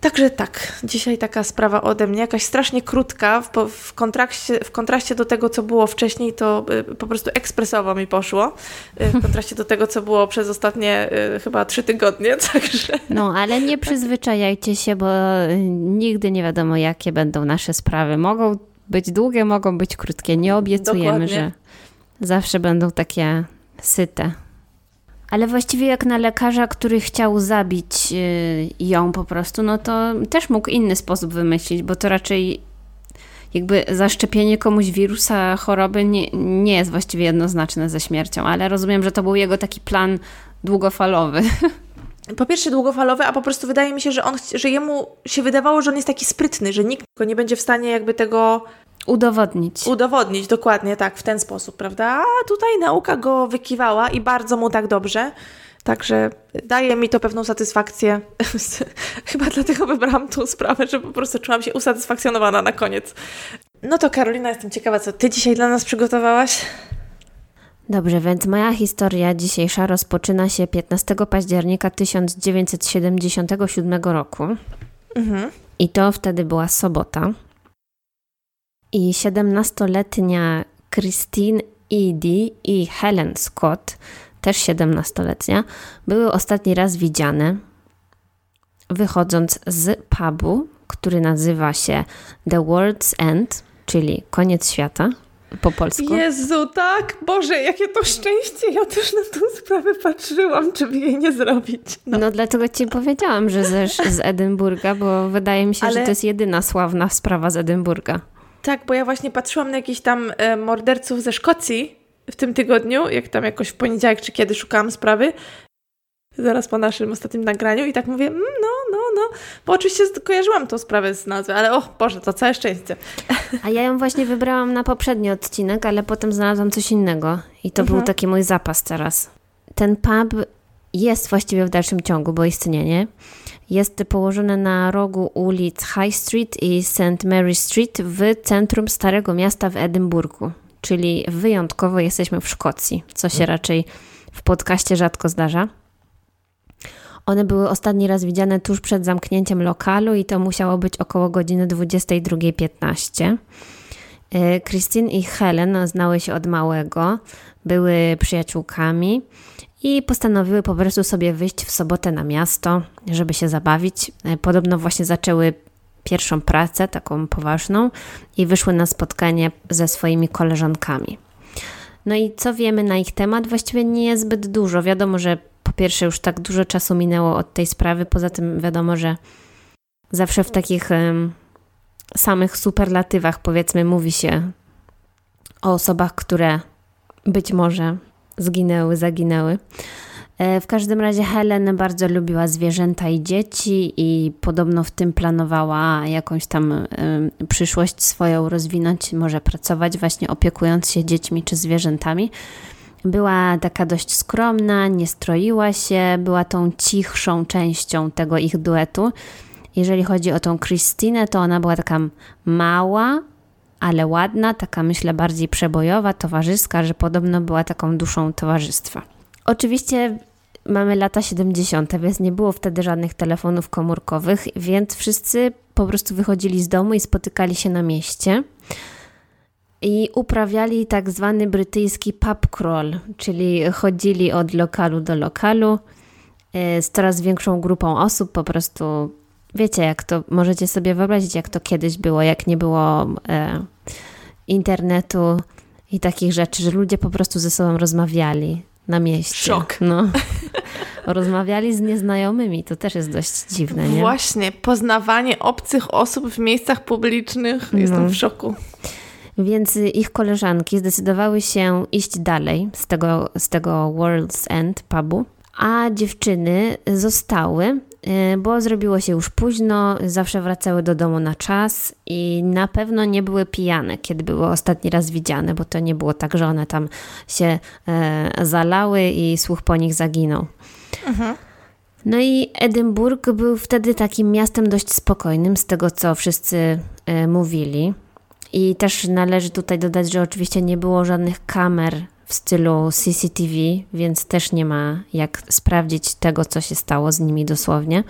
Także tak, dzisiaj taka sprawa ode mnie, jakaś strasznie krótka, w, w, kontraście, w kontraście do tego, co było wcześniej, to y, po prostu ekspresowo mi poszło, y, w kontraście do tego, co było przez ostatnie chyba trzy tygodnie, także... No, ale nie przyzwyczajajcie się, bo nigdy nie wiadomo, jakie będą nasze sprawy. Mogą być długie, mogą być krótkie. Nie obiecujemy, Dokładnie. że zawsze będą takie syte. Ale właściwie jak na lekarza, który chciał zabić y, ją po prostu, no to też mógł inny sposób wymyślić, bo to raczej jakby zaszczepienie komuś wirusa choroby nie, nie jest właściwie jednoznaczne ze śmiercią, ale rozumiem, że to był jego taki plan długofalowy. Po pierwsze długofalowy, a po prostu wydaje mi się, że on, że jemu się wydawało, że on jest taki sprytny, że nikt go nie będzie w stanie jakby tego Udowodnić. Udowodnić, dokładnie tak, w ten sposób, prawda? A tutaj nauka go wykiwała i bardzo mu tak dobrze. Także daje mi to pewną satysfakcję. Chyba dlatego wybrałam tą sprawę, że po prostu czułam się usatysfakcjonowana na koniec. No to Karolina, jestem ciekawa, co ty dzisiaj dla nas przygotowałaś? Dobrze, więc moja historia dzisiejsza rozpoczyna się 15 października 1977 roku. Mhm. I to wtedy była sobota i 17-letnia Christine Edie i Helen Scott, też 17-letnia, były ostatni raz widziane wychodząc z pubu, który nazywa się The World's End, czyli koniec świata po polsku. Jezu, tak! Boże, jakie to szczęście! Ja też na tą sprawę patrzyłam, czy by jej nie zrobić. No, no dlatego ci powiedziałam, że z, z Edynburga, bo wydaje mi się, Ale... że to jest jedyna sławna sprawa z Edynburga. Tak, bo ja właśnie patrzyłam na jakichś tam e, morderców ze Szkocji w tym tygodniu, jak tam jakoś w poniedziałek czy kiedy szukałam sprawy, zaraz po naszym ostatnim nagraniu i tak mówię, mm, no, no, no, bo oczywiście kojarzyłam tą sprawę z nazwy, ale o Boże, to całe szczęście. A ja ją właśnie wybrałam na poprzedni odcinek, ale potem znalazłam coś innego. I to mhm. był taki mój zapas teraz. Ten pub jest właściwie w dalszym ciągu, bo istnieje. Jest położony na rogu ulic High Street i St. Mary Street w centrum Starego Miasta w Edynburgu. Czyli wyjątkowo jesteśmy w Szkocji, co się raczej w podcaście rzadko zdarza. One były ostatni raz widziane tuż przed zamknięciem lokalu i to musiało być około godziny 22.15. E, Christine i Helen znały się od małego, były przyjaciółkami i postanowiły po prostu sobie wyjść w sobotę na miasto, żeby się zabawić. E, podobno właśnie zaczęły pierwszą pracę, taką poważną, i wyszły na spotkanie ze swoimi koleżankami. No i co wiemy na ich temat? Właściwie nie jest zbyt dużo. Wiadomo, że po pierwsze już tak dużo czasu minęło od tej sprawy, poza tym wiadomo, że zawsze w takich um, samych superlatywach powiedzmy mówi się o osobach, które być może zginęły, zaginęły. E, w każdym razie Helen bardzo lubiła zwierzęta i dzieci i podobno w tym planowała jakąś tam przyszłość swoją rozwinąć, może pracować właśnie opiekując się dziećmi czy zwierzętami. Była taka dość skromna, nie stroiła się, była tą cichszą częścią tego ich duetu. Jeżeli chodzi o tą Christinę, to ona była taka mała, ale ładna, taka myślę bardziej przebojowa, towarzyska, że podobno była taką duszą towarzystwa. Oczywiście mamy lata 70., więc nie było wtedy żadnych telefonów komórkowych, więc wszyscy po prostu wychodzili z domu i spotykali się na mieście i uprawiali tak zwany brytyjski pub crawl, czyli chodzili od lokalu do lokalu e, z coraz większą grupą osób, po prostu wiecie, jak to możecie sobie wyobrazić, jak to kiedyś było, jak nie było e, internetu i takich rzeczy, że ludzie po prostu ze sobą rozmawiali na mieście. Szok. No. Rozmawiali z nieznajomymi, to też jest dość dziwne, nie? Właśnie, poznawanie obcych osób w miejscach publicznych, no. jestem w szoku. Więc ich koleżanki zdecydowały się iść dalej z tego, z tego World's End pubu, a dziewczyny zostały bo zrobiło się już późno, zawsze wracały do domu na czas i na pewno nie były pijane, kiedy były ostatni raz widziane, bo to nie było tak, że one tam się e, zalały i słuch po nich zaginął. Mhm. No i Edynburg był wtedy takim miastem dość spokojnym, z tego co wszyscy e, mówili. I też należy tutaj dodać, że oczywiście nie było żadnych kamer w stylu CCTV, więc też nie ma jak sprawdzić tego, co się stało z nimi dosłownie.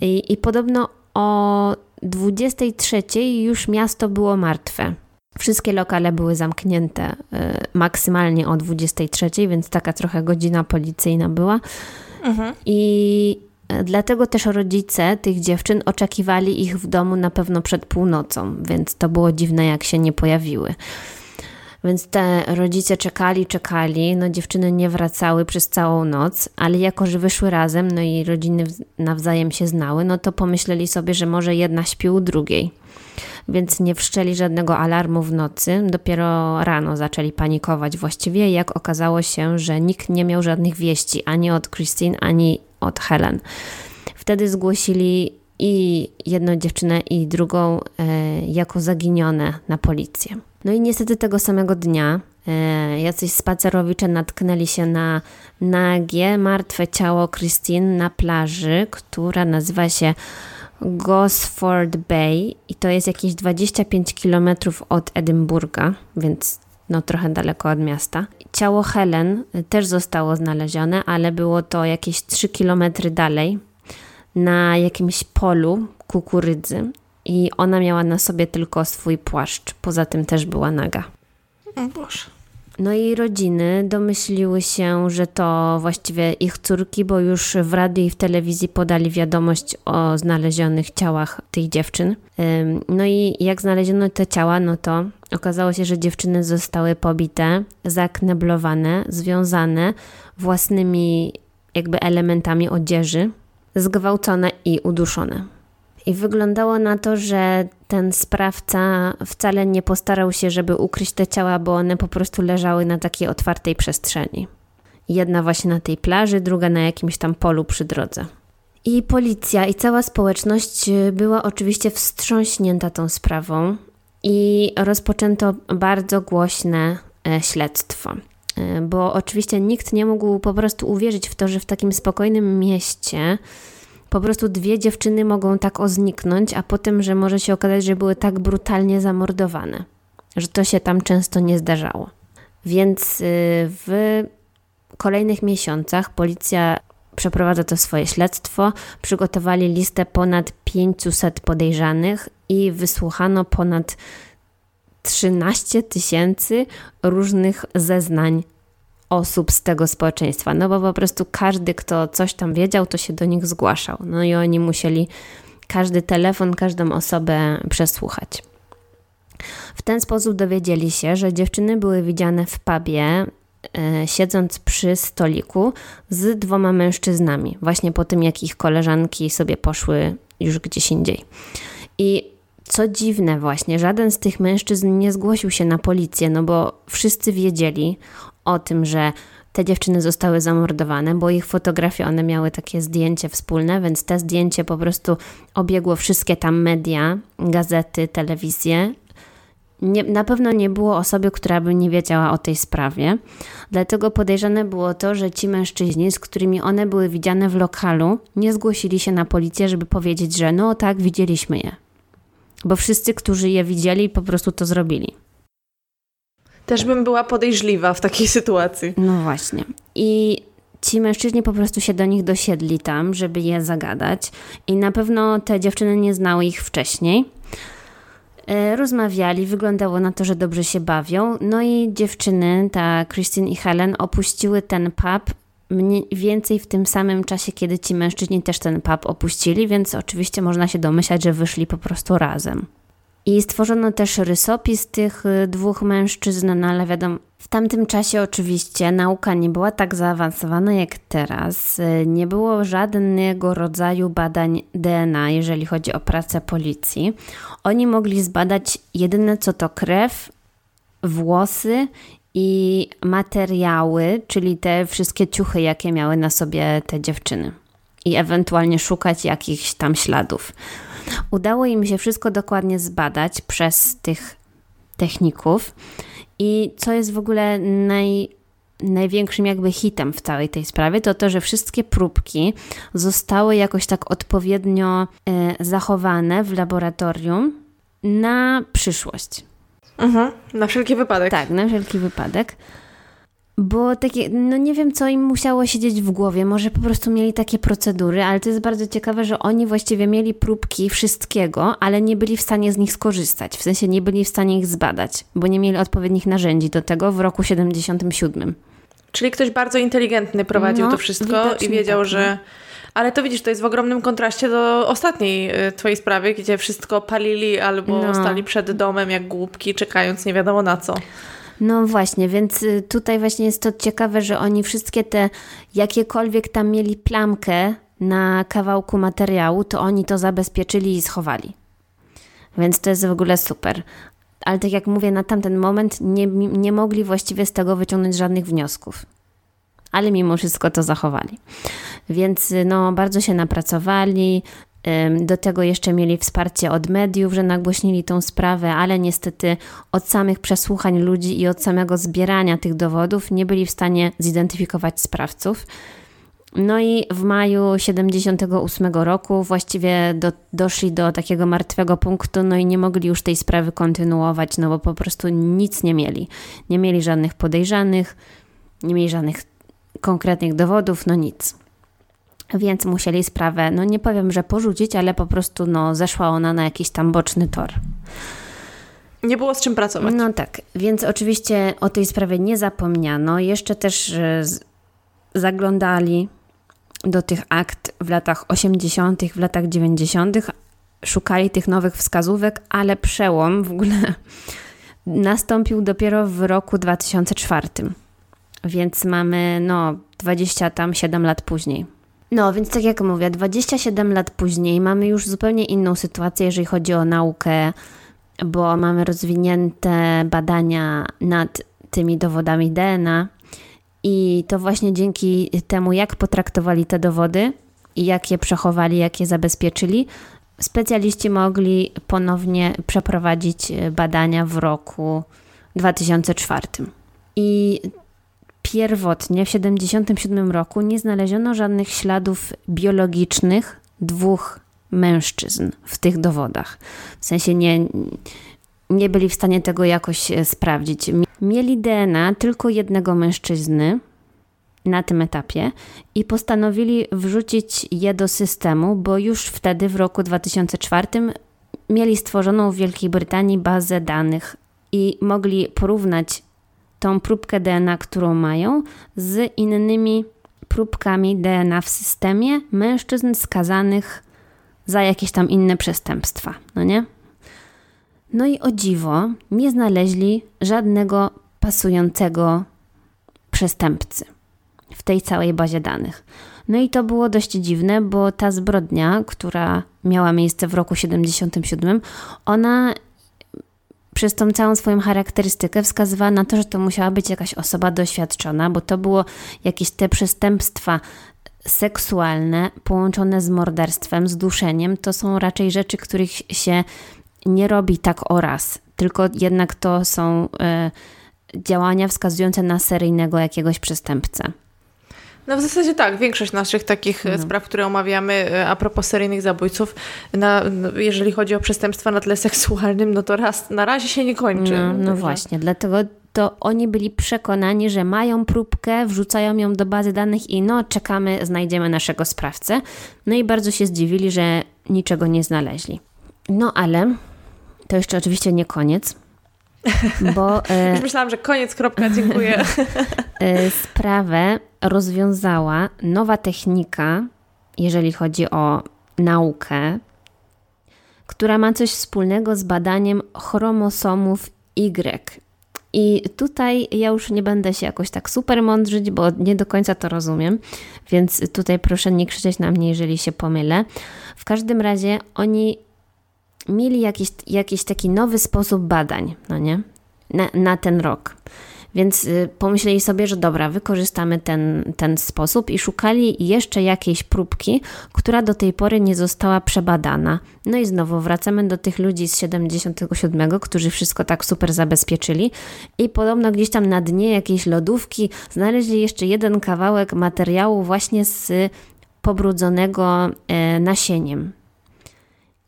I, i podobno o 23 już miasto było martwe. Wszystkie lokale były zamknięte y, maksymalnie o 23, więc taka trochę godzina policyjna była. Mhm. I e, Dlatego też rodzice tych dziewczyn oczekiwali ich w domu na pewno przed północą, więc to było dziwne, jak się nie pojawiły. Więc te rodzice czekali, czekali, no dziewczyny nie wracały przez całą noc, ale jako, że wyszły razem, no i rodziny nawzajem się znały, no to pomyśleli sobie, że może jedna śpi u drugiej. Więc nie wszczeli żadnego alarmu w nocy, dopiero rano zaczęli panikować właściwie, jak okazało się, że nikt nie miał żadnych wieści ani od Christine, ani od Helen. Wtedy zgłosili i jedną dziewczynę, i drugą e, jako zaginione na policję. No i niestety tego samego dnia e, jacyś spacerowicze natknęli się na nagie, martwe ciało Christine na plaży, która nazywa się Gosford Bay i to jest jakieś 25 km od Edynburga, więc no trochę daleko od miasta. Ciało Helen też zostało znalezione, ale było to jakieś 3 km dalej na jakimś polu kukurydzy i ona miała na sobie tylko swój płaszcz. Poza tym też była naga. O Boże. No i rodziny domyśliły się, że to właściwie ich córki, bo już w radiu i w telewizji podali wiadomość o znalezionych ciałach tych dziewczyn. No i jak znaleziono te ciała, no to okazało się, że dziewczyny zostały pobite, zakneblowane, związane własnymi jakby elementami odzieży, zgwałcone i uduszone. I wyglądało na to, że ten sprawca wcale nie postarał się, żeby ukryć te ciała, bo one po prostu leżały na takiej otwartej przestrzeni. Jedna właśnie na tej plaży, druga na jakimś tam polu przy drodze. I policja i cała społeczność była oczywiście wstrząśnięta tą sprawą. i rozpoczęto bardzo głośne e, śledztwo. E, bo oczywiście nikt nie mógł po prostu uwierzyć w to, że w takim spokojnym mieście po prostu dwie dziewczyny mogą tak ozniknąć, a potem, że może się okazać, że były tak brutalnie zamordowane, że to się tam często nie zdarzało. Więc y, w kolejnych miesiącach policja przeprowadza to swoje śledztwo. Przygotowali listę ponad 500 podejrzanych i wysłuchano ponad 13 tysięcy różnych zeznań osób z tego społeczeństwa. No bo po prostu każdy, kto coś tam wiedział, to się do nich zgłaszał. No i oni musieli każdy telefon, każdą osobę przesłuchać. W ten sposób dowiedzieli się, że dziewczyny były widziane w pubie, e, siedząc przy stoliku z dwoma mężczyznami, właśnie po tym, jak ich koleżanki sobie poszły już gdzieś indziej. I co dziwne, właśnie, żaden z tych mężczyzn nie zgłosił się na policję, no bo wszyscy wiedzieli o tym, że te dziewczyny zostały zamordowane, bo ich fotografie, one miały takie zdjęcie wspólne, więc te zdjęcie po prostu obiegło wszystkie tam media, gazety, telewizje. Nie, na pewno nie było osoby, która by nie wiedziała o tej sprawie. Dlatego podejrzane było to, że ci mężczyźni, z którymi one były widziane w lokalu, nie zgłosili się na policję, żeby powiedzieć, że no tak, widzieliśmy je. Bo wszyscy, którzy je widzieli, po prostu to zrobili. Też bym była podejrzliwa w takiej sytuacji. No właśnie. I ci mężczyźni po prostu się do nich dosiedli tam, żeby je zagadać. I na pewno te dziewczyny nie znały ich wcześniej. E, rozmawiali, wyglądało na to, że dobrze się bawią. No i dziewczyny, ta Christine i Helen, opuściły ten pub mniej więcej w tym samym czasie, kiedy ci mężczyźni też ten pub opuścili, więc oczywiście można się domyślać, że wyszli po prostu razem. I stworzono też rysopis tych y, dwóch mężczyzn, no ale wiadomo, w tamtym czasie oczywiście nauka nie była tak zaawansowana jak teraz. Y, nie było żadnego rodzaju badań DNA, jeżeli chodzi o pracę policji. Oni mogli zbadać jedyne co to krew, włosy i materiały, czyli te wszystkie ciuchy, jakie miały na sobie te dziewczyny. I ewentualnie szukać jakichś tam śladów. Udało im się wszystko dokładnie zbadać przez tych techników. I co jest w ogóle naj, największym jakby hitem w całej tej sprawie, to to, że wszystkie próbki zostały jakoś tak odpowiednio e, zachowane w laboratorium na przyszłość. Mhm, na wszelki wypadek. Tak, na wszelki wypadek. Bo takie, no nie wiem, co im musiało siedzieć w głowie. Może po prostu mieli takie procedury, ale to jest bardzo ciekawe, że oni właściwie mieli próbki wszystkiego, ale nie byli w stanie z nich skorzystać. W sensie nie byli w stanie ich zbadać, bo nie mieli odpowiednich narzędzi do tego w roku 77. Czyli ktoś bardzo inteligentny prowadził no, to wszystko i wiedział, tak, że. No. Ale to widzisz, to jest w ogromnym kontraście do ostatniej y, twojej sprawy, gdzie wszystko palili albo no. stali przed domem jak głupki, czekając nie wiadomo na co. No właśnie, więc y, tutaj właśnie jest to ciekawe, że oni wszystkie te jakiekolwiek tam mieli plamkę na kawałku materiału, to oni to zabezpieczyli i schowali. Więc to jest w ogóle super. Ale tak jak mówię, na tamten moment nie, nie mogli właściwie z tego wyciągnąć żadnych wniosków. Ale mimo wszystko to zachowali. Więc y, no, bardzo się napracowali, do tego jeszcze mieli wsparcie od mediów, że nagłośnili tą sprawę, ale niestety od samych przesłuchań ludzi i od samego zbierania tych dowodów nie byli w stanie zidentyfikować sprawców. No i w maju 78 roku właściwie do, doszli do takiego martwego punktu, no i nie mogli już tej sprawy kontynuować, no bo po prostu nic nie mieli. Nie mieli żadnych podejrzanych, nie mieli żadnych konkretnych dowodów, no nic więc musieli sprawę, no nie powiem, że porzucić, ale po prostu no, zeszła ona na jakiś tam boczny tor. Nie było z czym pracować. No tak, więc oczywiście o tej sprawie nie zapomniano. Jeszcze też e, zaglądali do tych akt w latach 80., w latach 90., szukali tych nowych wskazówek, ale przełom w ogóle nastąpił dopiero w roku 2004. Więc mamy no 27 lat później. No, więc tak jak mówię, 27 lat później mamy już zupełnie inną sytuację, jeżeli chodzi o naukę, bo mamy rozwinięte badania nad tymi dowodami DNA i to właśnie dzięki temu, jak potraktowali te dowody i jak je przechowali, jak je zabezpieczyli, specjaliści mogli ponownie przeprowadzić badania w roku 2004. I pierwotnie w 1977 roku nie znaleziono żadnych śladów biologicznych dwóch mężczyzn w tych dowodach. W sensie nie, nie byli w stanie tego jakoś e, sprawdzić. Mieli DNA tylko jednego mężczyzny na tym etapie i postanowili wrzucić je do systemu, bo już wtedy w roku 2004 mieli stworzoną w Wielkiej Brytanii bazę danych i mogli porównać tą próbkę DNA, którą mają, z innymi próbkami DNA w systemie mężczyzn skazanych za jakieś tam inne przestępstwa, no nie? No i o dziwo, nie znaleźli żadnego pasującego przestępcy w tej całej bazie danych. No i to było dość dziwne, bo ta zbrodnia, która miała miejsce w roku 77, ona przez tą całą swoją charakterystykę wskazywała na to, że to musiała być jakaś osoba doświadczona, bo to było jakieś te przestępstwa seksualne połączone z morderstwem, z duszeniem. To są raczej rzeczy, których się nie robi tak oraz, tylko jednak to są y, działania wskazujące na seryjnego jakiegoś przestępcę. No w zasadzie tak, większość naszych takich e, no. spraw, które omawiamy e, a propos seryjnych zabójców, na, jeżeli chodzi o przestępstwa na tle seksualnym, no to raz, na razie się nie kończy. No, no właśnie, dlatego to oni byli przekonani, że mają próbkę, wrzucają ją do bazy danych i no czekamy, znajdziemy naszego sprawcę. No i bardzo się zdziwili, że niczego nie znaleźli. No ale to jeszcze oczywiście nie koniec. Bo, e, Już myślałam, że koniec, kropka, dziękuję. E, sprawę rozwiązała nowa technika, jeżeli chodzi o naukę, która ma coś wspólnego z badaniem chromosomów Y. I tutaj ja już nie będę się jakoś tak super mądrzyć, bo nie do końca to rozumiem, więc tutaj proszę nie krzyczeć na mnie, jeżeli się pomylę. W każdym razie oni mieli jakiś, jakiś taki nowy sposób badań, no nie? Na, na ten rok. Więc y, pomyśleli sobie, że dobra, wykorzystamy ten, ten sposób i szukali jeszcze jakiejś próbki, która do tej pory nie została przebadana. No i znowu wracamy do tych ludzi z 77, którzy wszystko tak super zabezpieczyli i podobno gdzieś tam na dnie jakiejś lodówki znaleźli jeszcze jeden kawałek materiału właśnie z pobrudzonego e, nasieniem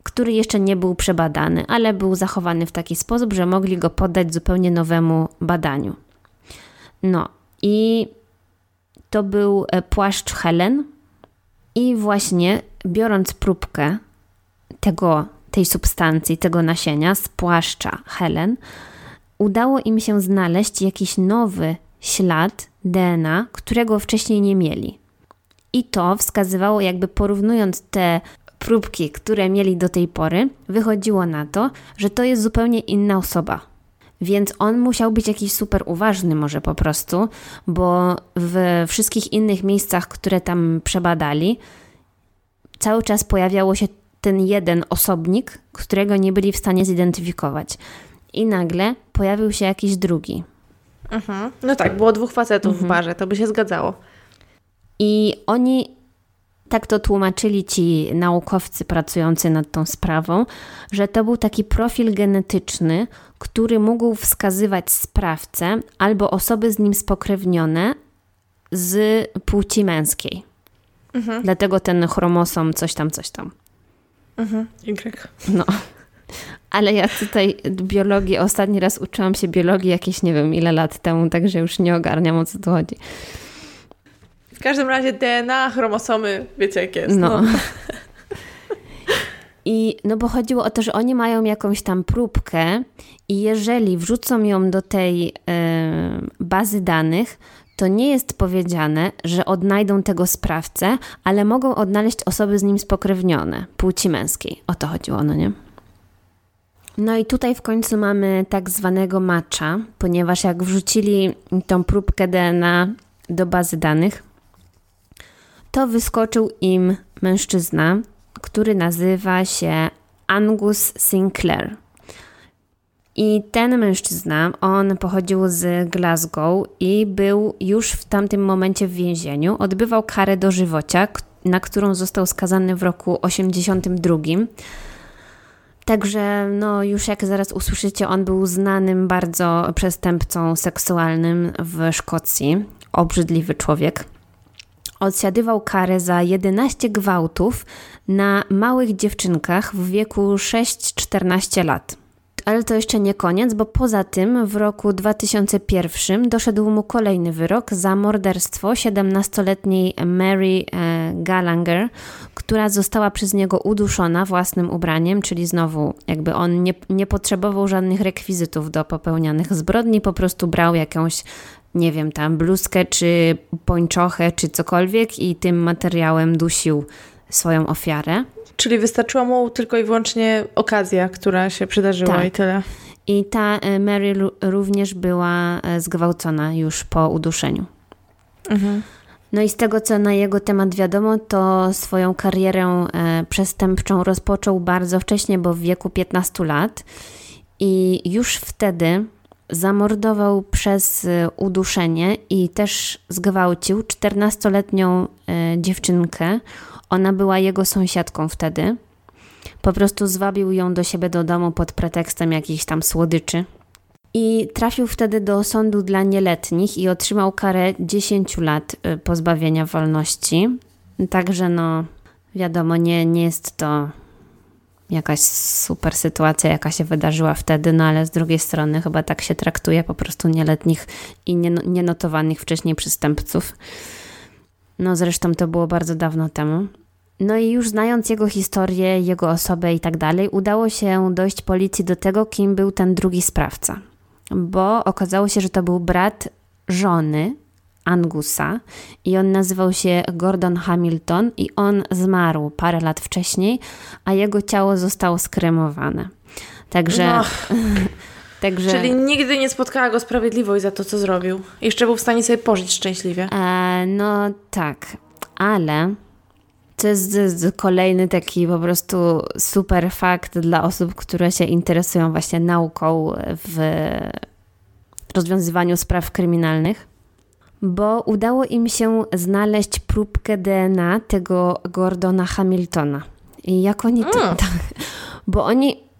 który jeszcze nie był przebadany, ale był zachowany w taki sposób, że mogli go poddać zupełnie nowemu badaniu. No i to był e, płaszcz Helen i właśnie biorąc próbkę tego, tej substancji, tego nasienia z płaszcza Helen, udało im się znaleźć jakiś nowy ślad DNA, którego wcześniej nie mieli. I to wskazywało, jakby porównując te próbki, które mieli do tej pory, wychodziło na to, że to jest zupełnie inna osoba. Więc on musiał być jakiś super uważny, może po prostu, bo w wszystkich innych miejscach, które tam przebadali, cały czas pojawiało się ten jeden osobnik, którego nie byli w stanie zidentyfikować. I nagle pojawił się jakiś drugi. Mhm. No tak, było dwóch facetów mhm. w barze, to by się zgadzało. I oni tak to tłumaczyli ci naukowcy pracujący nad tą sprawą, że to był taki profil genetyczny, który mógł wskazywać sprawcę albo osoby z nim spokrewnione z płci męskiej. Mhm. Dlatego ten chromosom coś tam, coś tam. Mhm. Y. No. Ale ja tutaj biologii, ostatni raz uczyłam się biologii jakieś nie wiem ile lat temu, także już nie ogarniam o co tu chodzi. W każdym razie DNA, chromosomy, wiecie jak jest. No. no. I no bo chodziło o to, że oni mają jakąś tam próbkę i jeżeli wrzucą ją do tej y, bazy danych, to nie jest powiedziane, że odnajdą tego sprawcę, ale mogą odnaleźć osoby z nim spokrewnione, płci męskiej. O to chodziło, no nie? No i tutaj w końcu mamy tak zwanego matcha, ponieważ jak wrzucili tą próbkę DNA do bazy danych, to wyskoczył im mężczyzna, który nazywa się Angus Sinclair. I ten mężczyzna, on pochodził z Glasgow i był już w tamtym momencie w więzieniu. Odbywał karę dożywocia, na którą został skazany w roku 82. Także, no, już jak zaraz usłyszycie, on był znanym bardzo przestępcą seksualnym w Szkocji. Obrzydliwy człowiek. Odsiadywał karę za 11 gwałtów na małych dziewczynkach w wieku 6-14 lat. Ale to jeszcze nie koniec, bo poza tym w roku 2001 doszedł mu kolejny wyrok za morderstwo 17-letniej Mary e, Gallagher, która została przez niego uduszona własnym ubraniem, czyli znowu jakby on nie, nie potrzebował żadnych rekwizytów do popełnianych zbrodni, po prostu brał jakąś nie wiem, tam bluzkę, czy pończochę, czy cokolwiek i tym materiałem dusił swoją ofiarę. Czyli wystarczyła mu tylko i wyłącznie okazja, która się przydarzyła tak. i tyle. I ta e, Mary również była e, zgwałcona już po uduszeniu. Mhm. No i z tego, co na jego temat wiadomo, to swoją karierę e, przestępczą rozpoczął bardzo wcześnie, bo w wieku 15 lat. I już wtedy zamordował przez uduszenie i też zgwałcił 14-letnią dziewczynkę ona była jego sąsiadką wtedy. Po prostu zwabił ją do siebie do domu pod pretekstem jakichś tam słodyczy. I trafił wtedy do sądu dla nieletnich i otrzymał karę 10 lat y, pozbawienia wolności. Także no, wiadomo, nie, nie jest to jakaś super sytuacja, jaka się wydarzyła wtedy, no ale z drugiej strony chyba tak się traktuje po prostu nieletnich i nienotowanych wcześniej przestępców. No zresztą to było bardzo dawno temu. No i już znając jego historię, jego osobę i tak dalej, udało się dojść policji do tego, kim był ten drugi sprawca. Bo okazało się, że to był brat żony Angusa i on nazywał się Gordon Hamilton i on zmarł parę lat wcześniej, a jego ciało zostało skremowane. Także... No. Także... Czyli nigdy nie spotkała go sprawiedliwość za to, co zrobił. Jeszcze był w stanie sobie pożyć szczęśliwie. E, no tak, ale to jest kolejny taki po prostu super fakt dla osób, które się interesują właśnie nauką w rozwiązywaniu spraw kryminalnych, bo udało im się znaleźć próbkę DNA tego Gordona Hamiltona. I jak oni to. Mm. Tak, bo oni.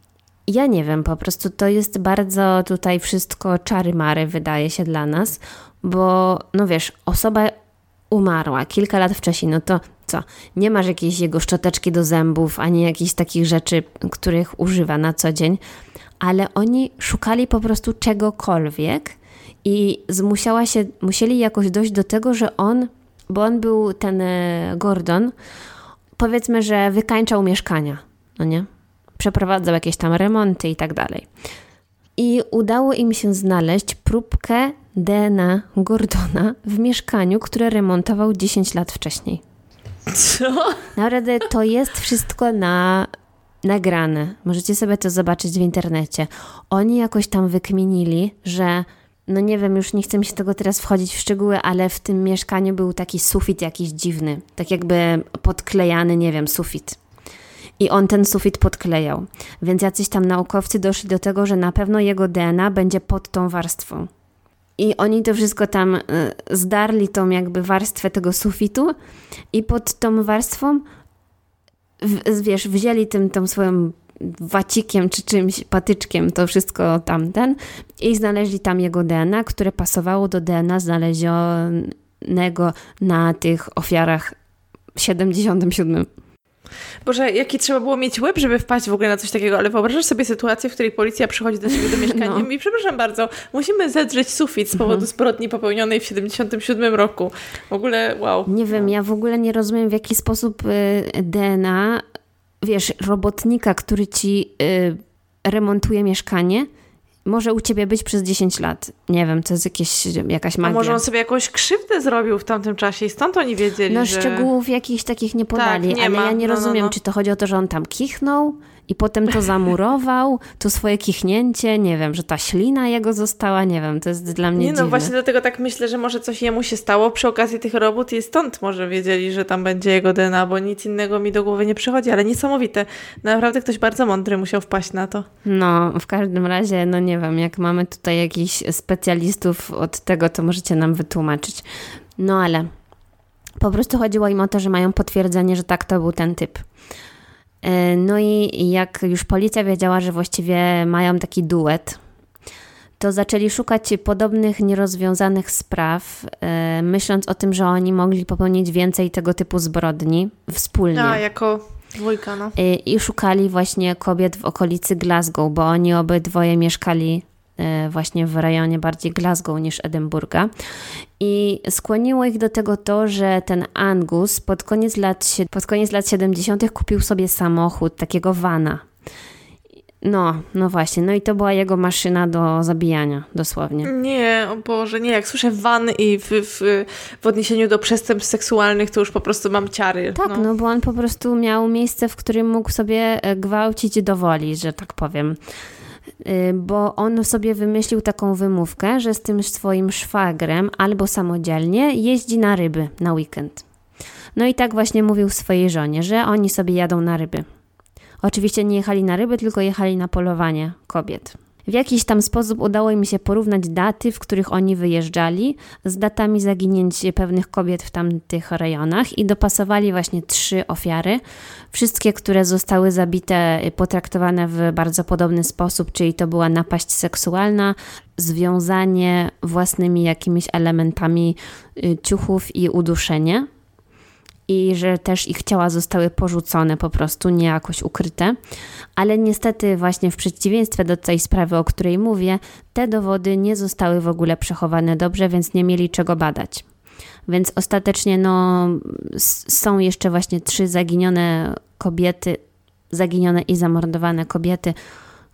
Ja nie wiem, po prostu to jest bardzo tutaj wszystko czary-mary, wydaje się dla nas, bo no wiesz, osoba umarła kilka lat wcześniej, no to co? Nie masz jakiejś jego szczoteczki do zębów, ani jakichś takich rzeczy, których używa na co dzień, ale oni szukali po prostu czegokolwiek i zmusiała się, musieli jakoś dojść do tego, że on, bo on był ten e, Gordon, powiedzmy, że wykańczał mieszkania, no nie? Przeprowadzał jakieś tam remonty i tak dalej. I udało im się znaleźć próbkę DNA Gordona w mieszkaniu, które remontował 10 lat wcześniej. Co? Naprawdę to jest wszystko na nagrane. Możecie sobie to zobaczyć w internecie. Oni jakoś tam wykminili, że no nie wiem, już nie chcę mi się tego teraz wchodzić w szczegóły, ale w tym mieszkaniu był taki sufit jakiś dziwny, tak jakby podklejany, nie wiem, sufit. I on ten sufit podklejał. Więc jacyś tam naukowcy doszli do tego, że na pewno jego DNA będzie pod tą warstwą. I oni to wszystko tam y, zdarli, tą jakby warstwę tego sufitu i pod tą warstwą, wiesz, wzięli tym, tą swoją wacikiem czy czymś, patyczkiem, to wszystko tamten i znaleźli tam jego DNA, które pasowało do DNA znalezionego na tych ofiarach w 77. Boże, jaki trzeba było mieć łeb, żeby wpaść w ogóle na coś takiego, ale wyobrażasz sobie sytuację, w której policja przychodzi do siebie do mieszkania no. i przepraszam bardzo, musimy zedrzeć sufit z powodu mhm. zbrodni popełnionej w 77 roku. W ogóle, wow. Nie wiem, ja w ogóle nie rozumiem, w jaki sposób y, DNA, wiesz, robotnika, który ci y, remontuje mieszkanie, może u ciebie być przez 10 lat. Nie wiem, to jest jakieś, jakaś magia. A może on sobie jakąś krzywdę zrobił w tamtym czasie i stąd oni wiedzieli, No że... szczegółów jakichś takich nie podali, tak, nie ale ma. ja nie no, no rozumiem, no, no. czy to chodzi o to, że on tam kichnął i potem to zamurował, to swoje kichnięcie, nie wiem, że ta ślina jego została, nie wiem, to jest dla mnie Nie no, dziwne. właśnie dlatego tak myślę, że może coś jemu się stało przy okazji tych robót i stąd może wiedzieli, że tam będzie jego DNA, bo nic innego mi do głowy nie przychodzi, ale niesamowite. Naprawdę ktoś bardzo mądry musiał wpaść na to. No, w każdym razie, no nie wiem, jak mamy tutaj jakichś specjalistów od tego, to możecie nam wytłumaczyć. No ale Po prostu chodziło im o to, że mają potwierdzenie, że tak to był ten typ. E, no i jak już policja wiedziała, że właściwie mają taki duet, to zaczęli szukać podobnych nierozwiązanych spraw, e, myśląc o tym, że oni mogli popełnić więcej tego typu zbrodni wspólnie. A, jako dwójka, no. E, I szukali właśnie kobiet w okolicy Glasgow, bo oni obydwoje mieszkali właśnie w rejonie bardziej Glasgow niż Edynburga. I skłoniło ich do tego to, że ten Angus pod koniec lat, pod koniec lat 70. kupił sobie samochód, takiego vana. No, no właśnie, no i to była jego maszyna do zabijania, dosłownie. Nie, o Boże, nie, jak słyszę van i w, w, w odniesieniu do przestępstw seksualnych, to już po prostu mam ciary. Tak, no. no bo on po prostu miał miejsce, w którym mógł sobie e, gwałcić do woli, że tak powiem. Y, bo on sobie wymyślił taką wymówkę, że z tym swoim szwagrem albo samodzielnie jeździ na ryby na weekend. No i tak właśnie mówił swojej żonie, że oni sobie jadą na ryby. Oczywiście nie jechali na ryby, tylko jechali na polowanie kobiet. W jakiś tam sposób udało im się porównać daty, w których oni wyjeżdżali, z datami zaginięć pewnych kobiet w tamtych rejonach i dopasowali właśnie trzy ofiary. Wszystkie, które zostały zabite, potraktowane w bardzo podobny sposób, czyli to była napaść seksualna, związanie własnymi jakimiś elementami y, ciuchów i uduszenie i że też ich ciała zostały porzucone po prostu, nie jakoś ukryte. Ale niestety właśnie w przeciwieństwie do tej sprawy, o której mówię, te dowody nie zostały w ogóle przechowane dobrze, więc nie mieli czego badać. Więc ostatecznie no, są jeszcze właśnie trzy zaginione kobiety, zaginione i zamordowane kobiety,